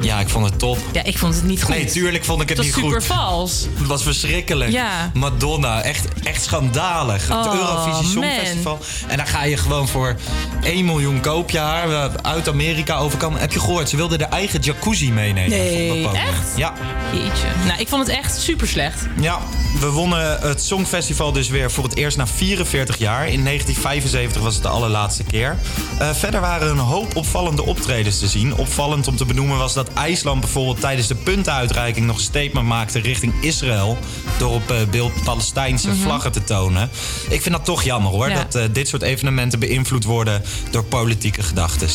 Ja, ik vond het top. Ja, ik vond het niet goed. Nee, tuurlijk vond ik het, Het niet was super goed. vals. Het was verschrikkelijk. Ja. Madonna, echt, echt schandalig. het Oh, Eurovisie man. Songfestival. En dan ga je gewoon voor 1 miljoen koop je haar eh, uit Amerika overkomen. Heb je gehoord? Ze wilde de eigen jacuzzi meenemen. Nee, echt? Ja. Jeetje. Nou, ik vond het echt super slecht. Ja, we wonnen het Songfestival dus weer voor het eerst na 44 jaar. In 1975 was het de allerlaatste keer. Eh, verder waren er een hoop opvallende optredens te zien. Opvallend om te benoemen was dat IJsland bijvoorbeeld tijdens de puntenuitreiking nog een statement maakte richting Israël. Door op eh, beeld Palestijnse Mhm. vlaggen te tonen. Ik vind dat toch jammer hoor, Ja. dat eh, dit soort evenementen beïnvloed worden door politieke gedachten.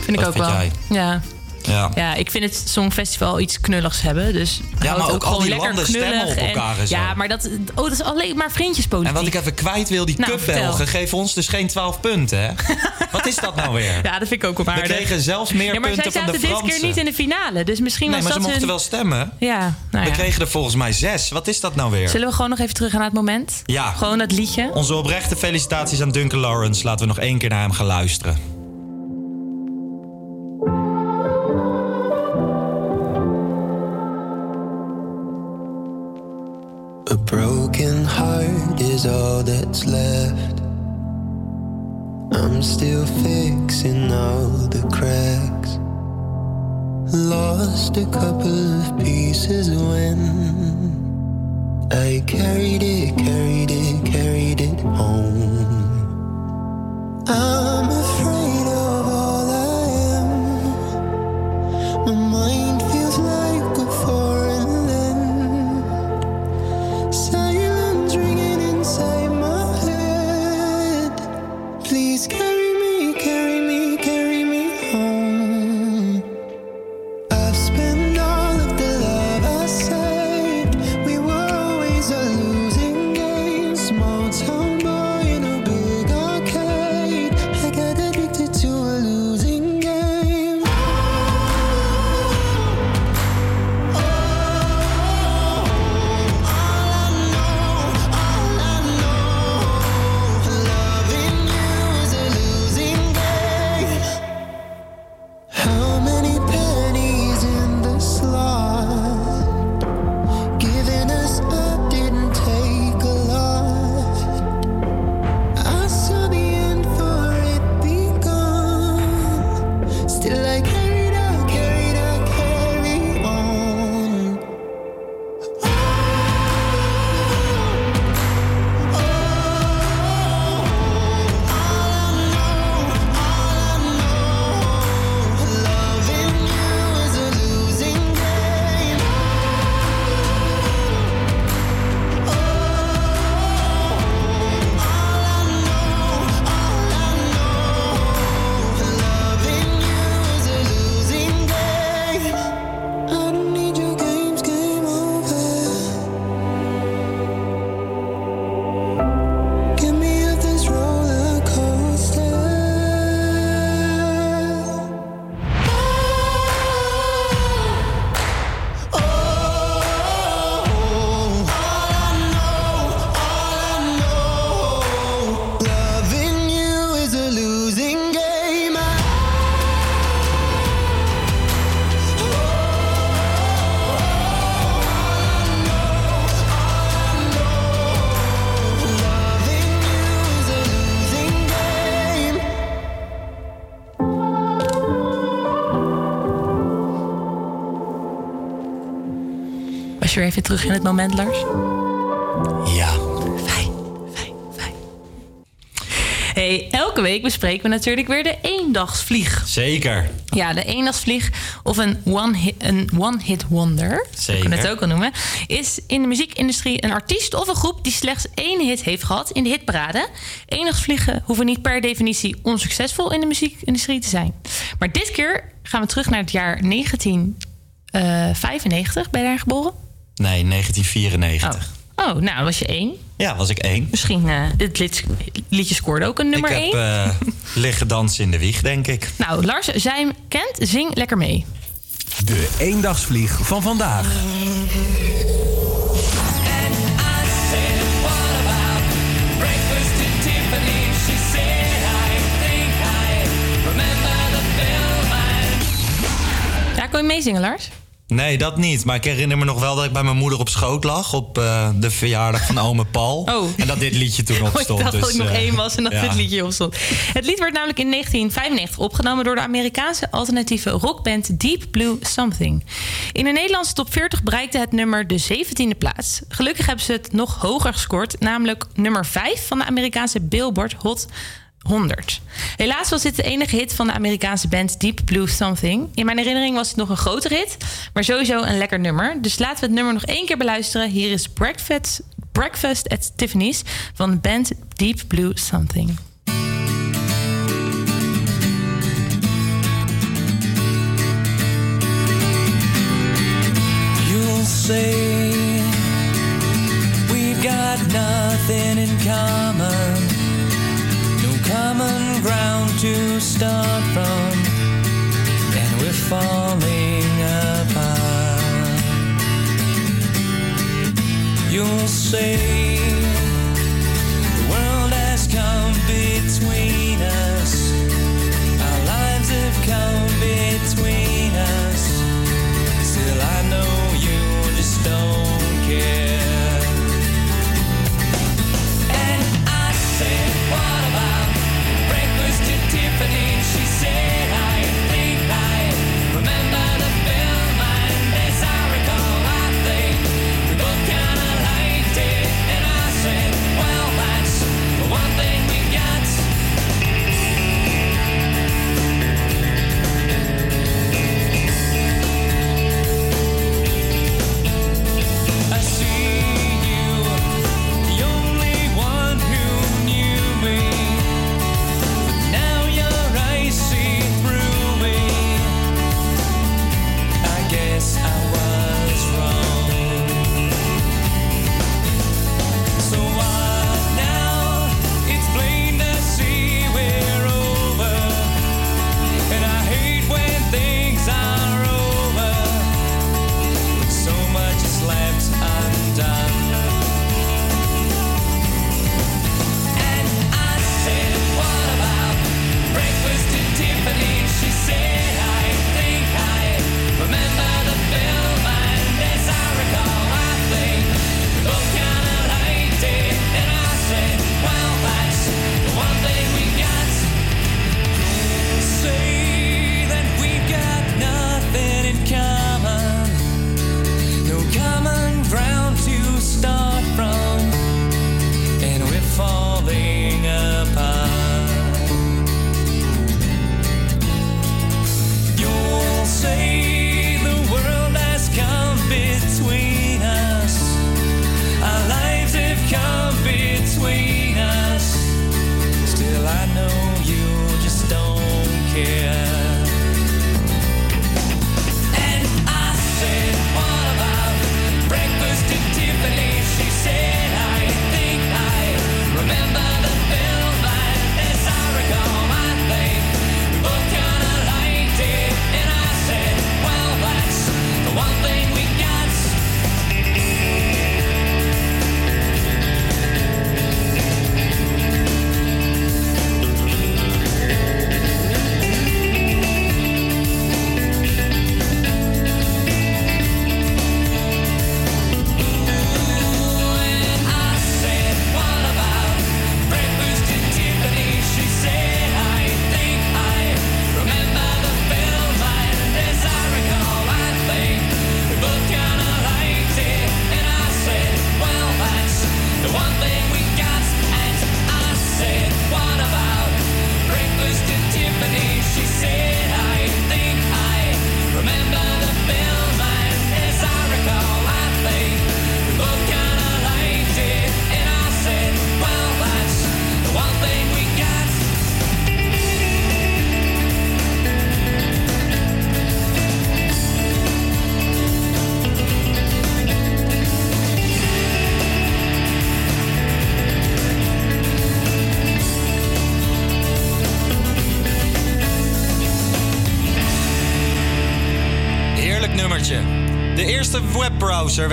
Vind ik ook vind wel. jij? Ja. Ja. Ja, ik vind het Songfestival iets knulligs hebben. Dus Ja, maar ook al die lekker landen stemmen op elkaar en zo. ja, maar dat, oh, dat is alleen maar vriendjespolitiek. En wat ik even kwijt wil, die Nou, cupbelgen vertel. geven ons dus geen 12 punten, hè? wat is dat nou weer? Ja, dat vind ik ook wel We aardig. kregen zelfs meer ja, maar punten zij van de zaten dit Fransen. keer niet in de finale. Dus misschien Nee, was maar ze dat mochten hun... wel stemmen. Ja, nou We ja. kregen er volgens mij zes. Wat is dat nou weer? Zullen we gewoon nog even terug naar het moment? Ja. Gewoon dat liedje. Onze oprechte felicitaties aan Duncan Lawrence. Laten we nog één keer naar hem gaan luisteren. A broken heart is all that's left. I'm still fixing all the cracks. Lost a couple of pieces when I carried it, carried it, carried it home. I'm weer terug in het moment, Lars? Ja. Hey, elke week bespreken we natuurlijk weer de eendagsvlieg. Zeker. Ja, de eendagsvlieg of een one-hit een one hit wonder, Zeker. kan je het ook al noemen, is in de muziekindustrie een artiest of een groep die slechts één hit heeft gehad in de hitparade. Eendagsvliegen hoeven niet per definitie onsuccesvol in de muziekindustrie te zijn. Maar dit keer gaan we terug naar het jaar 1995. Ben je daar geboren? Nee, 1994. Oh, nou, was je één. Ja, was ik één. Misschien, eh dit lied- liedje scoorde ook een nummer ik één. heb eh, liggen dansen in de wieg, denk ik. Nou, Lars, hem kent, zing lekker mee. De eendagsvlieg van vandaag. Ja, kon je meezingen, Lars? Nee, dat niet. Maar ik herinner me nog wel dat ik bij mijn moeder op schoot lag... op eh, de verjaardag van ome Paul. Oh. En dat dit liedje toen op ik stond. dacht dat dus, ik nog eh, één was en dat ja. dit liedje opstond. Het lied werd namelijk in 1995 opgenomen door de Amerikaanse alternatieve rockband Deep Blue Something. In de Nederlandse top 40 bereikte het nummer de 17e plaats. Gelukkig hebben ze het nog hoger gescoord, namelijk nummer 5 van de Amerikaanse Billboard Hot 100. Helaas was dit de enige hit van de Amerikaanse band Deep Blue Something. In mijn herinnering was het nog een grote hit, maar sowieso een lekker nummer. Dus laten we het nummer nog één keer beluisteren. Hier is Breakfast, Breakfast at Tiffany's van de band Deep Blue Something. You'll say we've got nothing to start from, and we're falling apart. You'll say.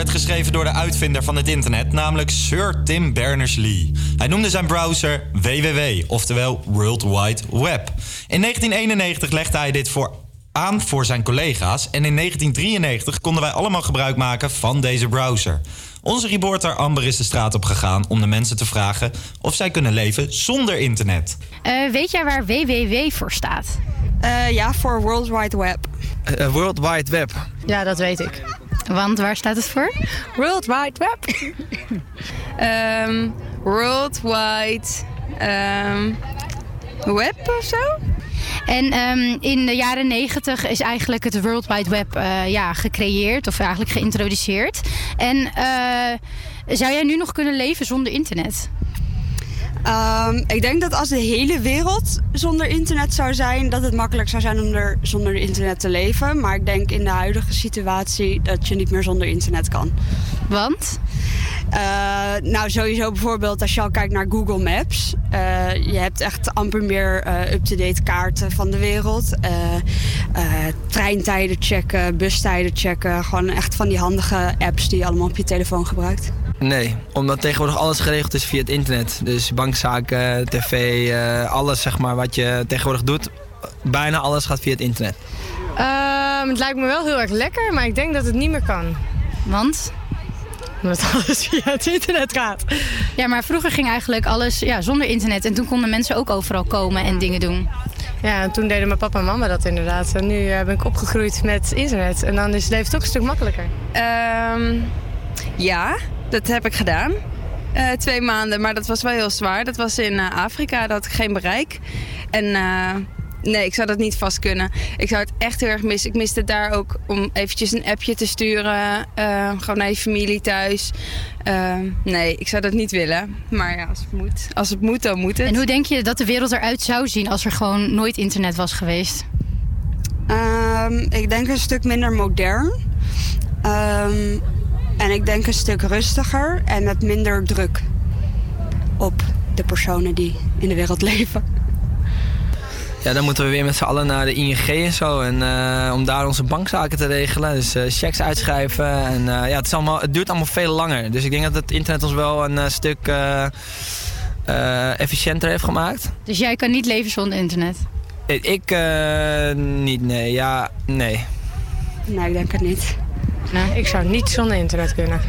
geschreven door de uitvinder van het internet, namelijk Sir Tim Berners-Lee. Hij noemde zijn browser WWW, oftewel World Wide Web. In 1991 legde hij dit voor aan voor zijn collega's en in 1993 konden wij allemaal gebruik maken van deze browser. Onze reporter Amber is de straat op gegaan om de mensen te vragen of zij kunnen leven zonder internet. Eh, weet jij waar WWW voor staat? Eh, ja, voor World Wide Web. Eh, World Wide Web. Ja, dat weet ik. Want waar staat het voor? World Wide Web. um, World Wide ehm, Web of zo? En ehm, in de jaren negentig is eigenlijk het World Wide Web eh, ja, gecreëerd of eigenlijk geïntroduceerd. En eh, zou jij nu nog kunnen leven zonder internet? Ehm, ik denk dat als de hele wereld zonder internet zou zijn, dat het makkelijk zou zijn om er zonder internet te leven. Maar ik denk in de huidige situatie dat je niet meer zonder internet kan. Want? nou, sowieso bijvoorbeeld als je al kijkt naar Google Maps. Eh, je hebt echt amper meer eh, up-to-date kaarten van de wereld. Eh, eh, treintijden checken, bustijden checken. Gewoon echt van die handige apps die je allemaal op je telefoon gebruikt. Nee, omdat tegenwoordig alles geregeld is via het internet. Dus bankzaken, tv, eh, alles zeg maar wat je tegenwoordig doet. Bijna alles gaat via het internet. Ehm, het lijkt me wel heel erg lekker, maar ik denk dat het niet meer kan. Want? Omdat alles via het internet gaat. Ja, maar vroeger ging eigenlijk alles ja, zonder internet. En toen konden mensen ook overal komen en dingen doen. Ja, en toen deden mijn papa en mama dat inderdaad. En nu eh, ben ik opgegroeid met internet. En dan is het leven toch een stuk makkelijker. Ehm, ja, dat heb ik gedaan. Eh, twee maanden, maar dat was wel heel zwaar. Dat was in eh, Afrika, daar had ik geen bereik. En eh, nee, ik zou dat niet vast kunnen. Ik zou het echt heel erg missen. Ik miste daar ook om eventjes een appje te sturen. eh, gewoon naar je familie thuis. Nee, ik zou dat niet willen. Maar ja, als het moet, als het moet dan moet het. En hoe denk je dat de wereld eruit zou zien als er gewoon nooit internet was geweest? Ehm, ik denk een stuk minder modern. Ehm, en ik denk een stuk rustiger en met minder druk op de personen die in de wereld leven. Ja, dan moeten we weer met z'n allen naar de ING en zo. En, eh, om daar onze bankzaken te regelen. Dus eh, checks uitschrijven. En eh, ja, het, is allemaal, het duurt allemaal veel langer. Dus ik denk dat het internet ons wel een stuk eh, eh, efficiënter heeft gemaakt. Dus jij kan niet leven zonder internet? Ik, ik, eh, niet, nee. Ja, nee. Nee, ik denk het niet. Nou, ik zou niet zonder internet kunnen.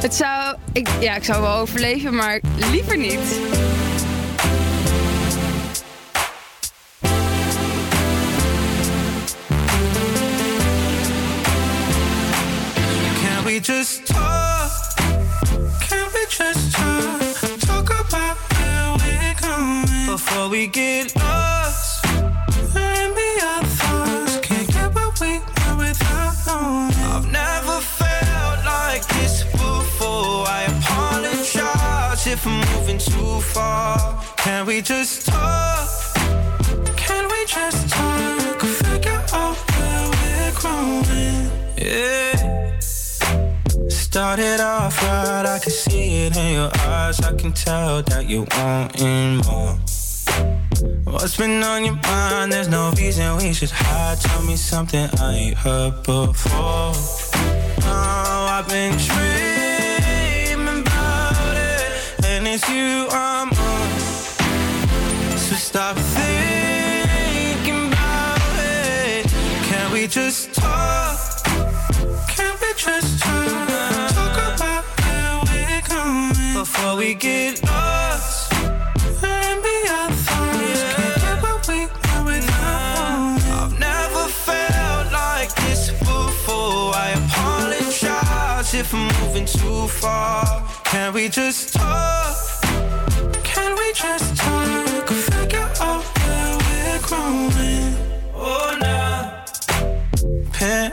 Het zou, ik, ja, ik zou wel overleven, maar liever niet. Can we just talk? Can we just talk? Talk about where we're going before we get lost. Far. Can we just talk? Can we just talk? Figure out where we're growing. Yeah. Started off right, I can see it in your eyes. I can tell that you wanting more. What's been on your mind? There's no reason we should hide. Tell me something I ain't heard before. Oh, I've been dreaming you I'm on. So stop thinking about it. Can we just talk? Can we just talk? Talk about where we're going before we get lost. We. I've never felt like this before. I apologize if I'm moving too far. Can we just talk?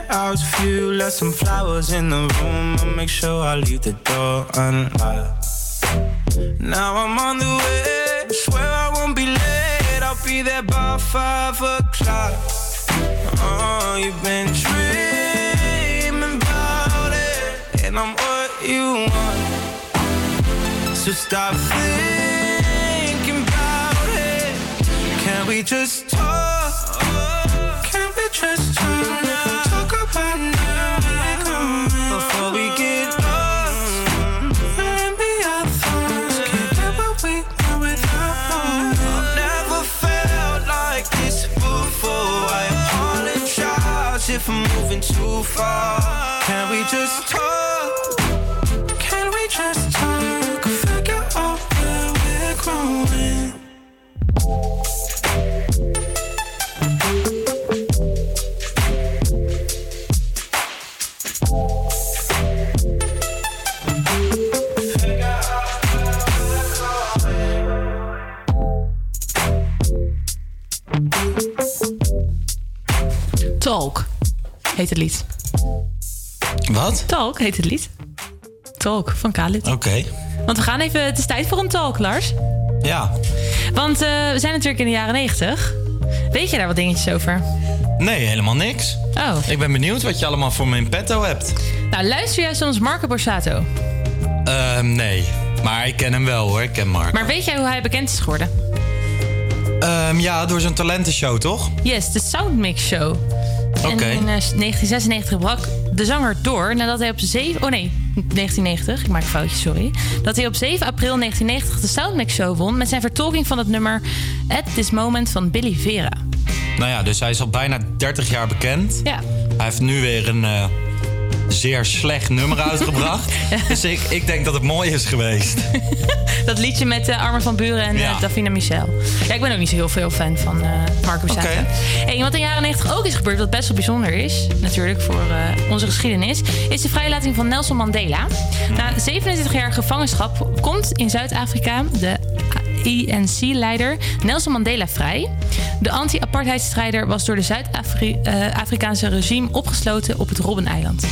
Penthouse view, left some flowers in the room. I'll make sure I leave the door unlocked. Now I'm on the way, swear I won't be late. I'll be there by five o'clock. Oh, you've been dreaming about it, and I'm what you want. So stop thinking about it. Can we just talk? Far. Can we just talk? Can we just talk? Figure out where we're growing. Talk heet het lied. Wat? Talk heet het lied. Talk van Khalid. Oké. Want we gaan even, het is tijd voor een talk, Lars. Ja. Want eh, we zijn natuurlijk in de jaren 90. Weet je daar wat dingetjes over? Nee, helemaal niks. Oh. Ik ben benieuwd wat je allemaal voor me in petto hebt. Nou, luister jij soms Marco Borsato? Ehm, nee. Maar ik ken hem wel hoor. Ik ken Mark. Maar weet jij hoe hij bekend is geworden? Ehm, ja, door zo'n talentenshow, toch? Yes, de Soundmix Show. En in eh, 1996 brak de zanger door nadat hij op 7... Oh nee, 1990, ik maak een foutje, sorry. Dat hij op 7 april 1990 de Soundmix Show won... met zijn vertolking van het nummer At This Moment van Billy Vera. Nou ja, dus hij is al bijna 30 jaar bekend. Ja. Hij heeft nu weer een eh, zeer slecht nummer uitgebracht. Dus ik, ik denk dat het mooi is geweest. Dat liedje met uh, van Buren en Ja. eh, Davina Michel. Ja, ik ben ook niet zo heel veel fan van eh Marco. Oké. Hey, wat in de jaren 90 ook is gebeurd, wat best wel bijzonder is... natuurlijk voor onze geschiedenis... is de vrijlating van Nelson Mandela. Na 27 jaar gevangenschap komt in Zuid-Afrika... de ANC-leider Nelson Mandela vrij. De anti-apartheidstrijder was door de Zuid-Afrikaanse regime opgesloten op het Robben-eiland.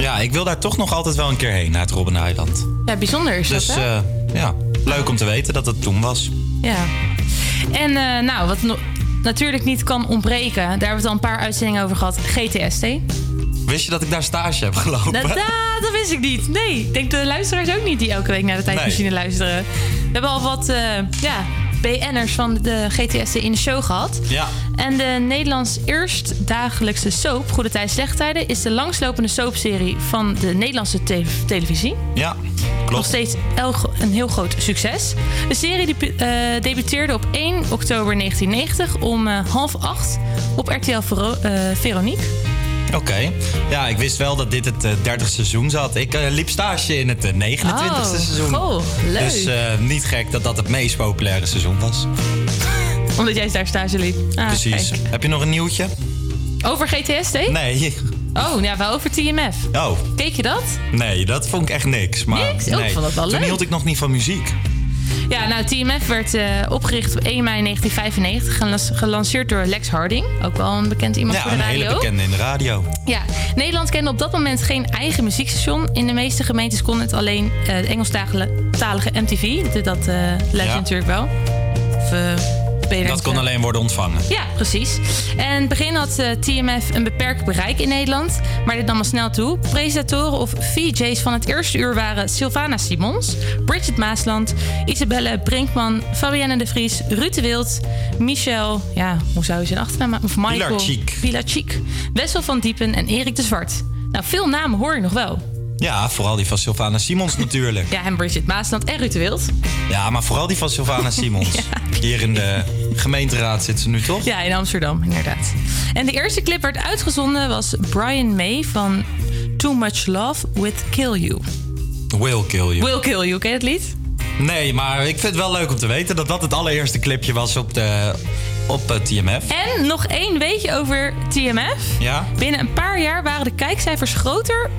Ja, ik wil daar toch nog altijd wel een keer heen, naar het Robben-eiland. Ja, bijzonder is Dus dat, hè? eh, ja, leuk om te weten dat het toen was. Ja. En eh, nou, wat no- natuurlijk niet kan ontbreken, daar hebben we het al een paar uitzendingen over gehad, GTST. Wist je dat ik daar stage heb gelopen? Dat, dat, dat wist ik niet. Nee, ik denk de luisteraars ook niet die elke week naar de tijdmachine luisteren. We hebben al wat eh, ja, BN'ers van de GTST in de show gehad. Ja. En de Nederlands eerst dagelijkse soap, Goede Tijd, Slechte Tijden, is de langslopende soapserie van de Nederlandse te- televisie. Ja, Nog klopt. steeds el- een heel groot succes. De serie eh, debuteerde op 1 oktober 1990 om eh, half acht op RTL eh, Veronique. Oké. Ja, ik wist wel dat dit het eh, 30 seizoen zat. Ik eh, liep stage in het eh, 29 e Oh, seizoen. goh, leuk. Dus eh, niet gek dat dat het meest populaire seizoen was. Omdat jij daar stage liep. Ah, Precies. kijk. Heb je nog een nieuwtje? Over GTST? Nee. Oh, ja, wel over TMF. Oh, Keek je dat? nee, dat vond ik echt niks. Maar Niks? Oh, ik nee. vond dat wel Toen leuk. hield ik nog niet van muziek. Ja, nou, TMF werd eh, opgericht op 1 mei 1995. gelas- Gelanceerd door Lex Harding. Ook wel een bekend iemand Ja, voor de een radio. hele bekende in de radio. Ja, Nederland kende op dat moment geen eigen muziekstation. In de meeste gemeentes kon het alleen eh de Engelstalige MTV. Dat, Ja. natuurlijk wel. Of, Dat kon alleen worden ontvangen. Ja, precies. En in het begin had eh, TMF een beperkt bereik in Nederland. Maar dit nam al snel toe. Presentatoren of VJ's van het eerste uur waren Sylvana Simons, Bridget Maasland, Isabelle Brinkman, Fabienne de Vries, Ruud de Wild, Michel, ja, hoe zou je zijn achternaam? Of Michael. Pilarczyk. Pilarczyk. Wessel van Diepen en Erik de Zwart. Nou, veel namen hoor je nog wel. Ja, vooral die van Sylvana Simons natuurlijk. Ja, en Bridget Maasland en Ruud de Wild. Ja, maar vooral die van Sylvana Simons. Hier in de gemeenteraad zit ze nu toch? Ja, in Amsterdam, inderdaad. En de eerste clip werd uitgezonden was Brian May van Too Much Love with Kill You. Will Kill You. Will Kill You, ken je het lied? Nee, maar ik vind het wel leuk om te weten dat dat het allereerste clipje was op, de, op TMF. En nog één weetje over TMF. Ja? Binnen een paar jaar waren de kijkcijfers groter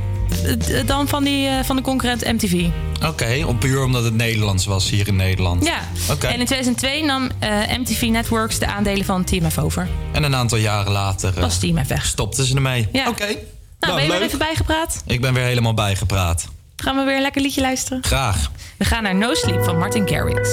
dan van, die, eh, van de concurrent MTV. Oké, op puur omdat het Nederlands was hier in Nederland. Ja. Oké. En in 2002 nam eh, MTV Networks de aandelen van TMF over. En een aantal jaren later eh, Was TMF weg. stopten ze ermee. Ja. Oké. Nou, Nou, ben je weer even bijgepraat? Ik ben weer helemaal bijgepraat. Gaan we weer een lekker liedje luisteren? Graag. We gaan naar No Sleep van Martin Garrix.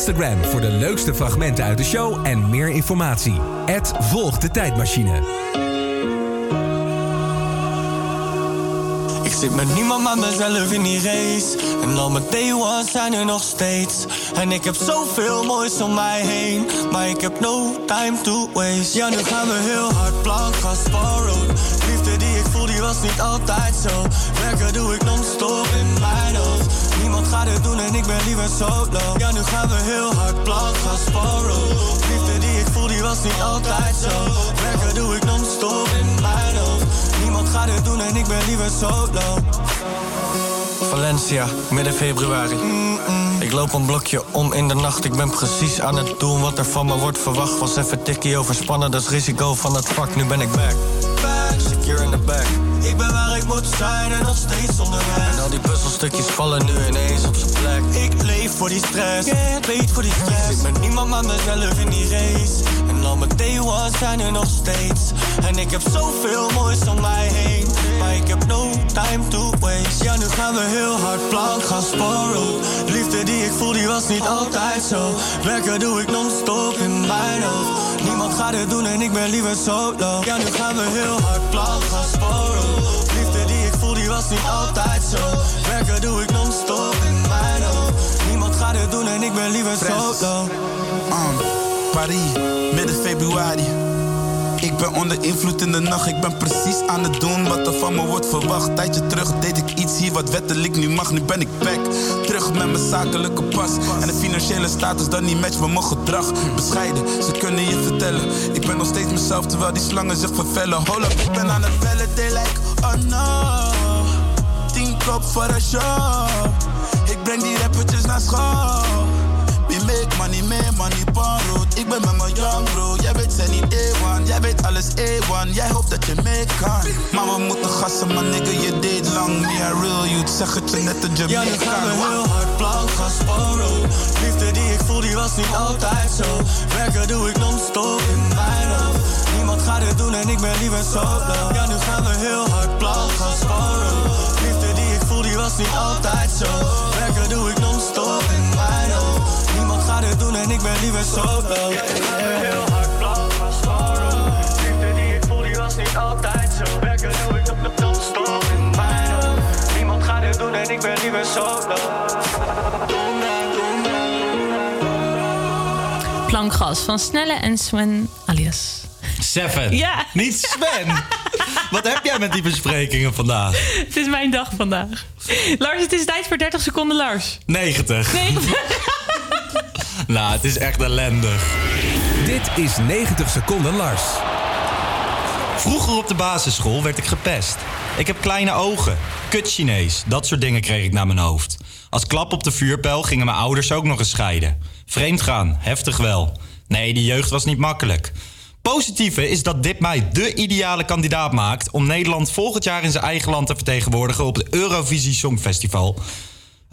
Instagram voor de leukste fragmenten uit de show en meer informatie. Het Volg de Tijdmachine. Ik zit met niemand maar mezelf in die race. En al mijn day ones zijn er nog steeds. En ik heb zoveel moois om mij heen. Maar ik heb no time to waste. Ja, nu gaan we heel hard plank gaan road. Die was niet altijd zo. Werken doe ik non-stop in mijn hoofd. Niemand gaat het doen en ik ben liever solo. Ja, nu gaan we heel hard plank gaan road. Liefde die ik voel, die was niet altijd zo. Werken doe ik non-stop in mijn hoofd. Niemand gaat het doen en ik ben liever solo. Valencia, midden februari. Ik loop een blokje om in de nacht. Ik ben precies aan het doen wat er van me wordt verwacht. Was even tikkie overspannen, dat is risico van het vak. Nu ben ik back. Back. Ik ben waar ik moet zijn en nog steeds onderweg. En al die puzzelstukjes vallen nu ineens op zijn plek. Ik leef voor die stress, ik weet voor die stress. Ik ben niemand maar mezelf in die race. En al mijn day ones zijn er nog steeds. En ik heb zoveel moois om mij heen. Maar ik heb no time to waste. Ja, nu gaan we heel hard plank gaan sporen. Liefde die ik voel, die was niet altijd zo. Werken doe ik non-stop in mijn hoofd. Niemand gaat het doen en ik ben liever solo. Ja, nu gaan we heel hard plank gaan sporen. Liefde die ik voel, die was niet altijd zo. Werken doe ik non-stop in mijn hoofd. Niemand gaat het doen en ik ben liever solo. Um, Paris, midden februari. Ik ben onder invloed in de nacht, ik ben precies aan het doen wat er van me wordt verwacht. Tijdje terug deed ik iets hier wat wettelijk nu mag, nu ben ik back. Met mijn zakelijke pas en de financiële status dat niet matcht met mijn gedrag. Bescheiden, ze kunnen je vertellen. Ik ben nog steeds mezelf terwijl die slangen zich vervellen. Hold up, ik ben aan het bellen, they like, oh no. Tien kop voor een show. Ik breng die rappertjes naar school. Money, make money, road. Ik ben met mijn young bro, jij weet zijn niet A1. Jij weet alles A1, jij hoopt dat je mee kan. Maar we moeten gassen, maar nigga, je deed lang. Me a real youth, zeg het je net een Ja, nu gaan we heel hard plank gaan sporen. Liefde die ik voel, die was niet altijd zo. Werken doe ik non-stop in mijn hoofd. Niemand gaat het doen en ik ben liever solo. Ja, nu gaan we heel hard plank gaan sporen. Liefde die ik voel, die was niet altijd zo. Werken doe ik non-stop. Het doen en ik ben liever solo. We heel hard plank gaan sporen. Liefde die ik voel, die was niet altijd zo. Werken doe ik non-stop in mijn hoofd. Niemand gaat het doen en ik ben liever solo. Plankgas van Snelle en Sven alias. Seven. Ja. Niet Sven. Wat heb jij met die besprekingen vandaag? Het is mijn dag vandaag. Lars, het is tijd voor 30 seconden Lars. 90. Nou, het is echt ellendig. Dit is 90 seconden Lars. Vroeger op de basisschool werd ik gepest. Ik heb kleine ogen, kut Chinees, dat soort dingen kreeg ik naar mijn hoofd. Als klap op de vuurpijl gingen mijn ouders ook nog eens scheiden. Vreemd gaan, heftig wel. Nee, die jeugd was niet makkelijk. Positieve is dat dit mij de ideale kandidaat maakt om Nederland volgend jaar in zijn eigen land te vertegenwoordigen op het Eurovisie Songfestival.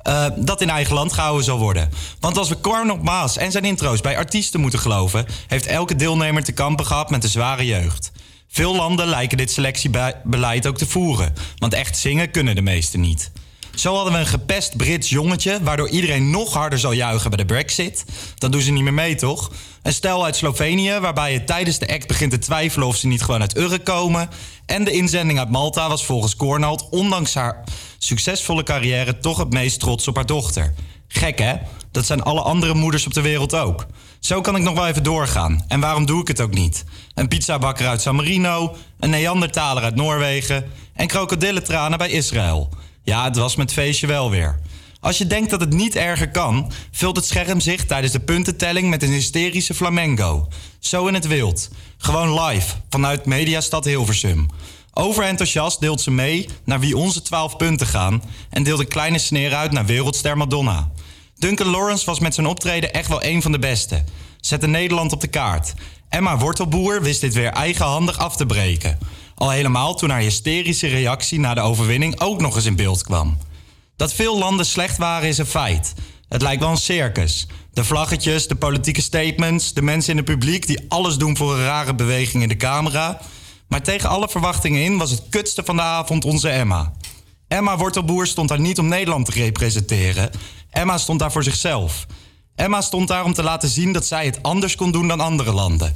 Eh, dat in eigen land gehouden zal worden. Want als we Corn op Maas en zijn intro's bij artiesten moeten geloven, heeft elke deelnemer te kampen gehad met een zware jeugd. Veel landen lijken dit selectiebeleid ook te voeren, want echt zingen kunnen de meesten niet. Zo hadden we een gepest Brits jongetje, waardoor iedereen nog harder zal juichen bij de Brexit. Dan doen ze niet meer mee, toch? Een stel uit Slovenië, waarbij je tijdens de act begint te twijfelen of ze niet gewoon uit Urk komen. En de inzending uit Malta was volgens Cornald, ondanks haar succesvolle carrière, toch het meest trots op haar dochter. Gek hè? Dat zijn alle andere moeders op de wereld ook. Zo kan ik nog wel even doorgaan. En waarom doe ik het ook niet? Een pizzabakker uit San Marino, een Neandertaler uit Noorwegen en krokodillentranen bij Israël. Ja, het was met feestje wel weer. Als je denkt dat het niet erger kan, vult het scherm zich tijdens de puntentelling met een hysterische flamenco. Zo in het wild. Gewoon live, vanuit Mediastad Hilversum. Overenthousiast deelt ze mee naar wie onze 12 punten gaan en deelt een kleine sneer uit naar wereldster Madonna. Duncan Lawrence was met zijn optreden echt wel een van de beste. Zette Nederland op de kaart. Emma Wortelboer wist dit weer eigenhandig af te breken. Al helemaal toen haar hysterische reactie na de overwinning ook nog eens in beeld kwam. Dat veel landen slecht waren is een feit. Het lijkt wel een circus. De vlaggetjes, de politieke statements, de mensen in het publiek die alles doen voor een rare beweging in de camera. Maar tegen alle verwachtingen in was het kutste van de avond onze Emma. Emma Wortelboer stond daar niet om Nederland te representeren. Emma stond daar voor zichzelf. Emma stond daar om te laten zien dat zij het anders kon doen dan andere landen.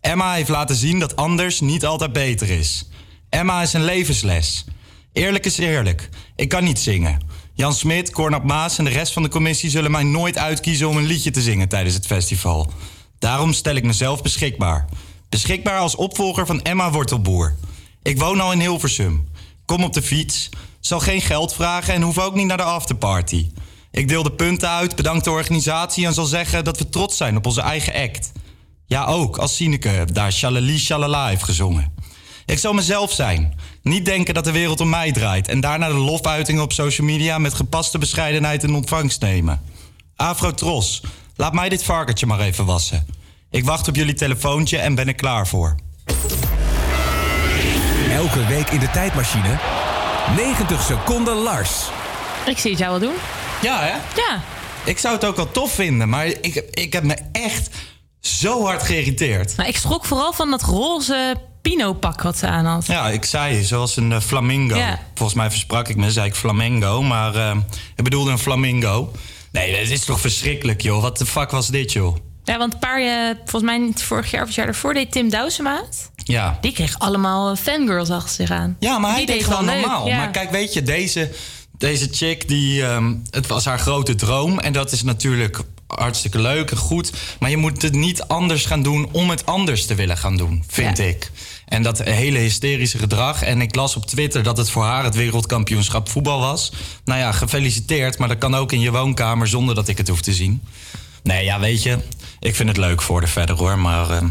Emma heeft laten zien dat anders niet altijd beter is. Emma is een levensles. Eerlijk is eerlijk. Ik kan niet zingen. Jan Smit, Cornap Maas en de rest van de commissie zullen mij nooit uitkiezen om een liedje te zingen tijdens het festival. Daarom stel ik mezelf beschikbaar. Beschikbaar als opvolger van Emma Wortelboer. Ik woon al in Hilversum. Kom op de fiets. Zal geen geld vragen en hoef ook niet naar de afterparty. Ik deel de punten uit, bedank de organisatie en zal zeggen dat we trots zijn op onze eigen act. Ja, ook als Sineke daar Shalali Shalala heeft gezongen. Ik zal mezelf zijn. Niet denken dat de wereld om mij draait. En daarna de lofuitingen op social media met gepaste bescheidenheid in ontvangst nemen. Afro Tros, laat mij dit varkentje maar even wassen. Ik wacht op jullie telefoontje en ben er klaar voor. Elke week in de tijdmachine. 90 seconden Lars. Ik zie het jou wel doen. Ja, hè? Ja. Ik zou het ook wel tof vinden, maar ik, ik heb me echt zo hard geïrriteerd. Maar ik schrok vooral van dat roze Pino-pak wat ze aan had. Ja, ik zei zoals een eh, flamingo. Ja. Volgens mij versprak ik me, zei ik flamengo, maar eh, ik bedoelde een flamingo. Nee, dat is toch verschrikkelijk, joh. Wat de fuck was dit, joh? Ja, want een paar jaar, volgens mij niet vorig jaar of het jaar daarvoor, deed Tim Douwsema het. Ja. Die kreeg allemaal eh, fangirls achter zich aan. Ja, maar hij deed deed gewoon wel leuk, normaal. ja. Maar kijk, weet je, deze, deze chick, die, ehm, het was haar grote droom. En dat is natuurlijk hartstikke leuk en goed. Maar je moet het niet anders gaan doen om het anders te willen gaan doen, vind ik. En dat hele hysterische gedrag. En ik las op Twitter dat het voor haar het wereldkampioenschap voetbal was. Nou ja, gefeliciteerd. Maar dat kan ook in je woonkamer zonder dat ik het hoef te zien. Nee, ja, weet je. Ik vind het leuk voor de verder hoor. Maar ehm,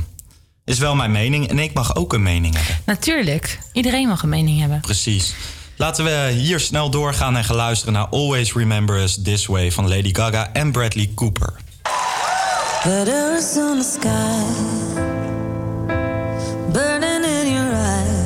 is wel mijn mening. En ik mag ook een mening hebben. Natuurlijk. Iedereen mag een mening hebben. Precies. Laten we hier snel doorgaan en gaan luisteren naar Always Remember Us This Way van Lady Gaga en Bradley Cooper. Burning in your eyes.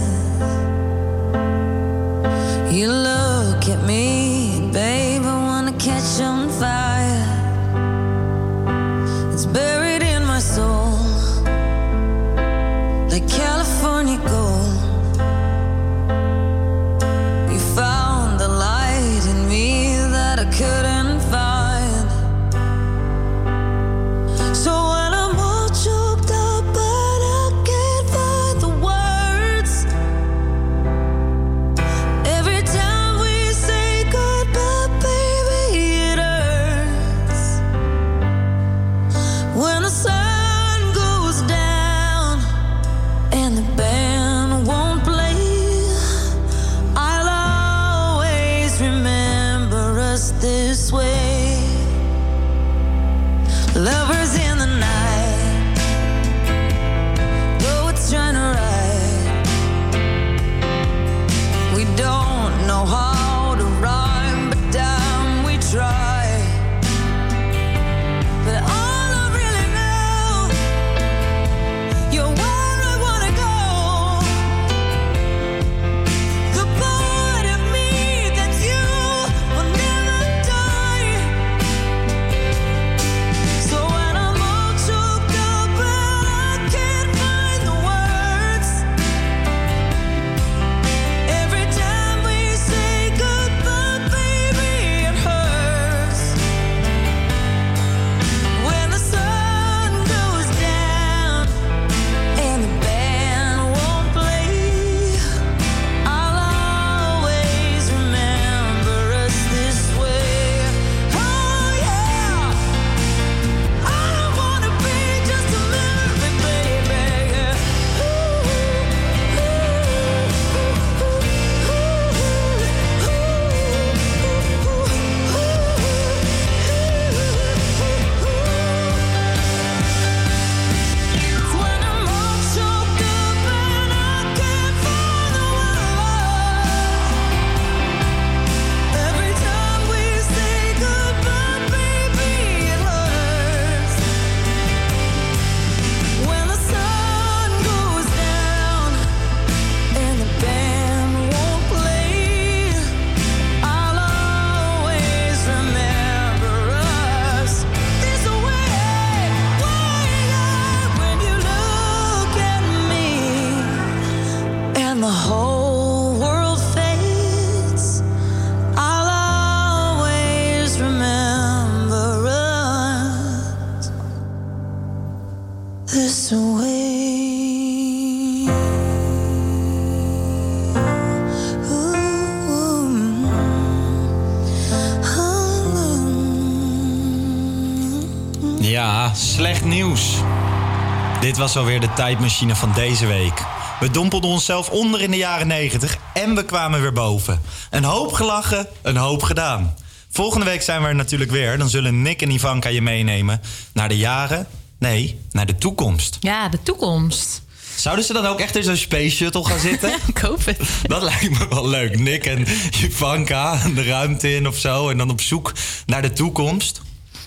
Was alweer de tijdmachine van deze week. We dompelden onszelf onder in de jaren 90 en we kwamen weer boven. Een hoop gelachen, een hoop gedaan. Volgende week zijn we er natuurlijk weer. Dan zullen Nick en Ivanka je meenemen naar de jaren... Nee, naar de toekomst. Ja, de toekomst. Zouden ze dan ook echt in zo'n space shuttle gaan zitten? Ik hoop het. Dat lijkt me wel leuk. Nick en Ivanka de ruimte in of zo. En dan op zoek naar de toekomst.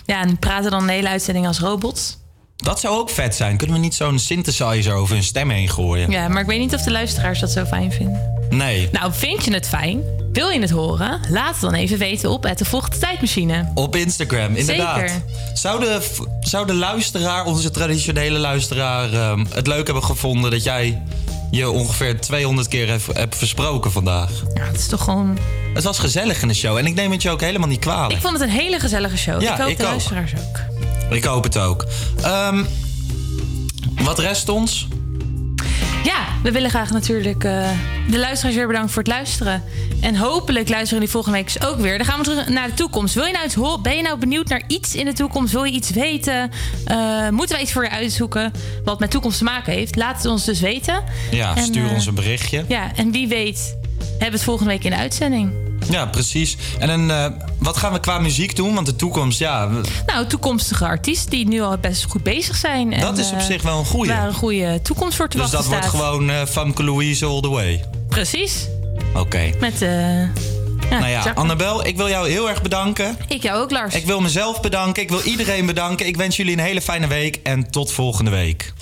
Ja, en praten dan de hele uitzending als robots. Dat zou ook vet zijn. Kunnen we niet zo'n synthesizer over hun stem heen gooien? Ja, maar ik weet niet of de luisteraars dat zo fijn vinden. Nee. Nou, vind je het fijn? Wil je het horen? Laat het dan even weten op het de Vochte Tijdmachine. Op Instagram, inderdaad. Zeker. Zou de, zou de luisteraar, onze traditionele luisteraar, ehm, het leuk hebben gevonden dat jij je ongeveer 200 keer hebt, hebt versproken vandaag? Ja, het is toch gewoon... Het was gezellig in de show en ik neem het je ook helemaal niet kwalijk. Ik vond het een hele gezellige show. Ja, ik hoop ik de ook. luisteraars ook. Ik hoop het ook. Ehm, wat rest ons? Ja, we willen graag natuurlijk eh, de luisteraars weer bedanken voor het luisteren. En hopelijk luisteren die volgende week dus ook weer. Dan gaan we terug naar de toekomst. Wil je nou iets? Ben je nou benieuwd naar iets in de toekomst? Wil je iets weten? Eh, moeten wij iets voor je uitzoeken wat met toekomst te maken heeft? Laat het ons dus weten. Ja, En, stuur eh, ons een berichtje. Ja, en wie weet hebben we het volgende week in de uitzending. Ja, precies. En eh, wat gaan we qua muziek doen? Want de toekomst, ja, we- Nou, toekomstige artiesten die nu al best goed bezig zijn. Dat En, is op eh, zich wel een goeie. Waar een goede toekomst voor te dus wachten dat wordt gewoon eh Famke Louise all the way. Precies. Oké. Met, eh ja, nou ja, Annabel, ik wil jou heel erg bedanken. Ik jou ook, Lars. Ik wil mezelf bedanken. Ik wil iedereen bedanken. Ik wens jullie een hele fijne week en tot volgende week.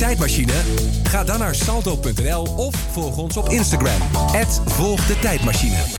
Tijdmachine? Ga dan naar salto.nl of volg ons op Instagram. Volg de tijdmachine.